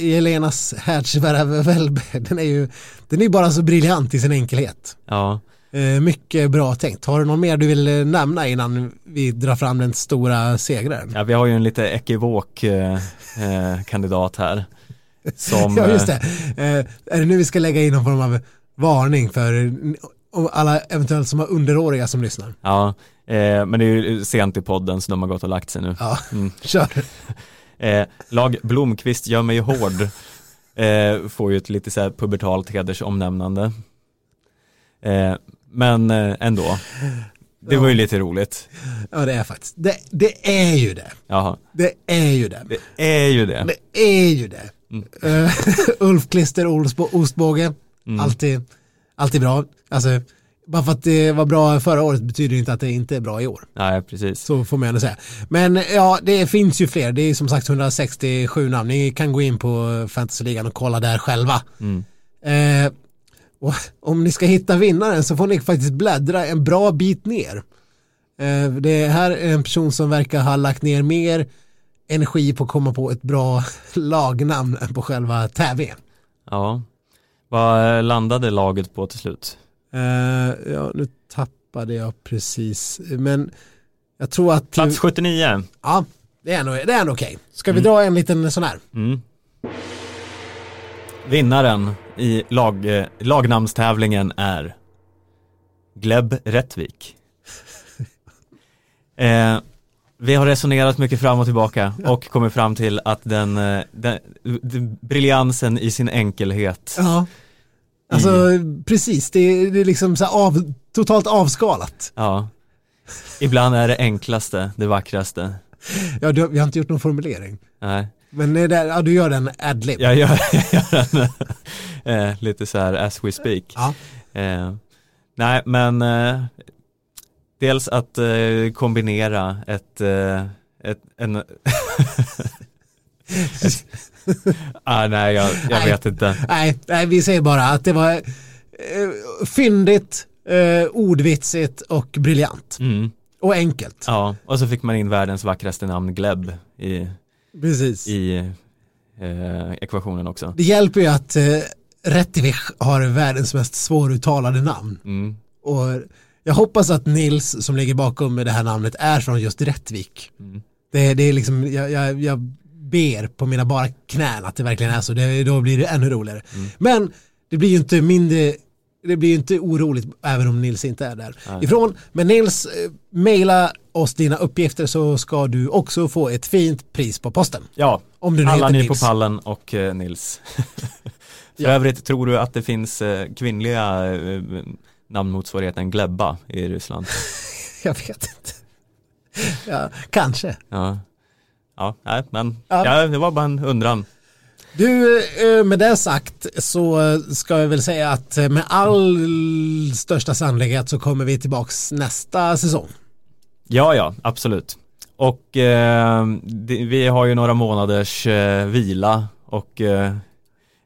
Helenas världsherravälde, [LAUGHS] den är ju den är bara så briljant i sin enkelhet. Ja, mycket bra tänkt. Har du någon mer du vill eh, nämna innan vi drar fram den stora segraren? ja vi har ju en lite ekivok eh, eh, kandidat här. Som, [LAUGHS] Ja, just eh, det. Eh, är det nu vi ska lägga in någon form av varning för eh, alla eventuellt som har underåriga som lyssnar? Ja, eh, men det är ju sent i podden så de har gått och lagt sig nu. Ja, Mm. [LAUGHS] kör. [LAUGHS] Eh, lag Blomqvist gör mig hård. Eh, får ju ett lite så här pubertalt hedersomnämnande. Eh, men eh, ändå. Det var ju lite roligt. Ja, det är faktiskt. Det, det är ju det. Jaha, Det är ju det. det är ju det. Det är ju det. Eh, [LAUGHS] Ulf Klister Olsbo, Ostbåge, alltid, alltid bra. Alltså, bara för att det var bra förra året betyder inte att det inte är bra i år. Nej, precis. Så får man ändå säga. Men ja, det finns ju fler. Det är som sagt 167 namn. Ni kan gå in på Fantasyligan och kolla där själva. Mm. Eh, och om ni ska hitta vinnaren så får ni faktiskt bläddra en bra bit ner. Eh, det här är en person som verkar ha lagt ner mer energi på att komma på ett bra [LAUGHS] lagnamn än på själva tävlingen. Ja. Vad landade laget på till slut? Eh, ja, nu tappade jag precis. Men jag tror att... Plats 79. Ja, det är ändå, det är ändå okej. Ska vi dra en liten sån här? Mm. Vinnaren i lag, eh, lagnamnstävlingen är Gleb Rättvik. [LAUGHS] Eh, vi har resonerat mycket fram och tillbaka och kommit fram till att den, eh, den, den briljansen i sin enkelhet. Ja. Alltså precis, det är, det är liksom så av, totalt avskalat. Ja. Ibland är det enklaste det vackraste. Ja, du, vi har inte gjort någon formulering. Nej, Men det där, ja, du gör den adlib. jag gör, [LAUGHS] jag gör den eh, lite så här as we speak. Ja. Eh, nej, men eh, dels att eh, kombinera ett, eh, ett en [LAUGHS] ah, nej, jag, jag Nej. vet inte. Nej, nej, vi säger bara att det var eh, fyndigt, eh, ordvitsigt och briljant. Mm. Och enkelt. Ja, och så fick man in världens vackraste namn Gleb i, Precis. i eh, ekvationen också. Det hjälper ju att eh, Rättvik har världens mest svåruttalade namn. Mm. Och jag hoppas att Nils som ligger bakom det här namnet är från just Rättvik. Mm. Det, det är liksom, jag, jag, jag ber på mina bara knän att det verkligen är så. Det, då blir det ännu roligare. Mm. Men det blir ju inte mindre, det blir inte oroligt även om Nils inte är där ifrån. Men Nils, eh, mejla oss dina uppgifter så ska du också få ett fint pris på posten. Ja, Om du nu alla ni på pallen och eh, Nils. [LAUGHS] För Ja. övrigt, tror du att det finns eh, kvinnliga eh, namnmotsvarigheten Glebba i Ryssland? [LAUGHS] Jag vet inte. Ja, kanske. Ja, ja nej, men Ja. ja. det var bara en undran. Du, eh, med det sagt så ska jag väl säga att med all största sannolikhet så kommer vi tillbaks nästa säsong. Ja, ja, absolut. Och eh, vi har ju några månaders eh, vila och eh,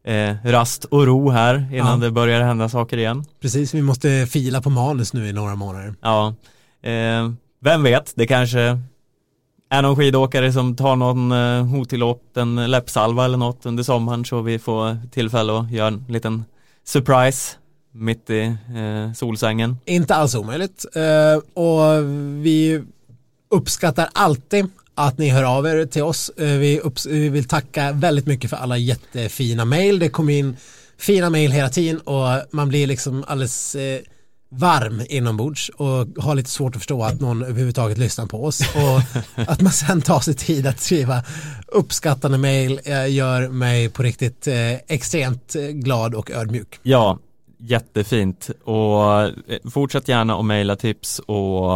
eh, rast och ro här innan Ja. det börjar hända saker igen. Precis, vi måste fila på manus nu i några månader. Ja, eh, vem vet, det kanske är någon skidåkare som tar någon eh, otillåten läppsalva eller något under sommaren så vi får tillfälle att göra en liten surprise mitt i eh, solsängen. Inte alls omöjligt. Eh, och vi uppskattar alltid att ni hör av er till oss. Eh, vi, upps- vi vill tacka väldigt mycket för alla jättefina mejl. Det kommer in fina mejl hela tiden och man blir liksom alldeles eh, varm inombords och har lite svårt att förstå att någon överhuvudtaget lyssnar på oss och att man sen tar sig tid att skriva uppskattande mejl eh, gör mig på riktigt eh, extremt eh, glad och ödmjuk. Ja, jättefint och fortsätt gärna att mejla tips och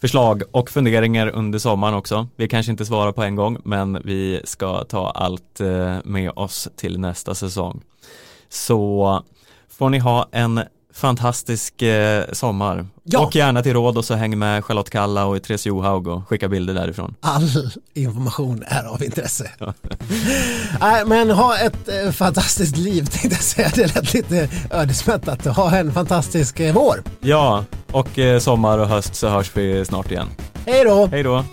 förslag och funderingar under sommaren också. Vi kanske inte svarar på en gång men vi ska ta allt med oss till nästa säsong. Så får ni ha en fantastisk eh, sommar. Ja. Och gärna till råd och så häng med Charlotte Kalla och Therese Johaug och skicka bilder därifrån. all information är av intresse. [LAUGHS] Nej, men ha ett eh, fantastiskt liv tänkte jag säga. Det lät lite ödesmättat. Ha en fantastisk eh, vår. Ja, och eh, sommar och höst så hörs vi snart igen. Hej då! Hej då!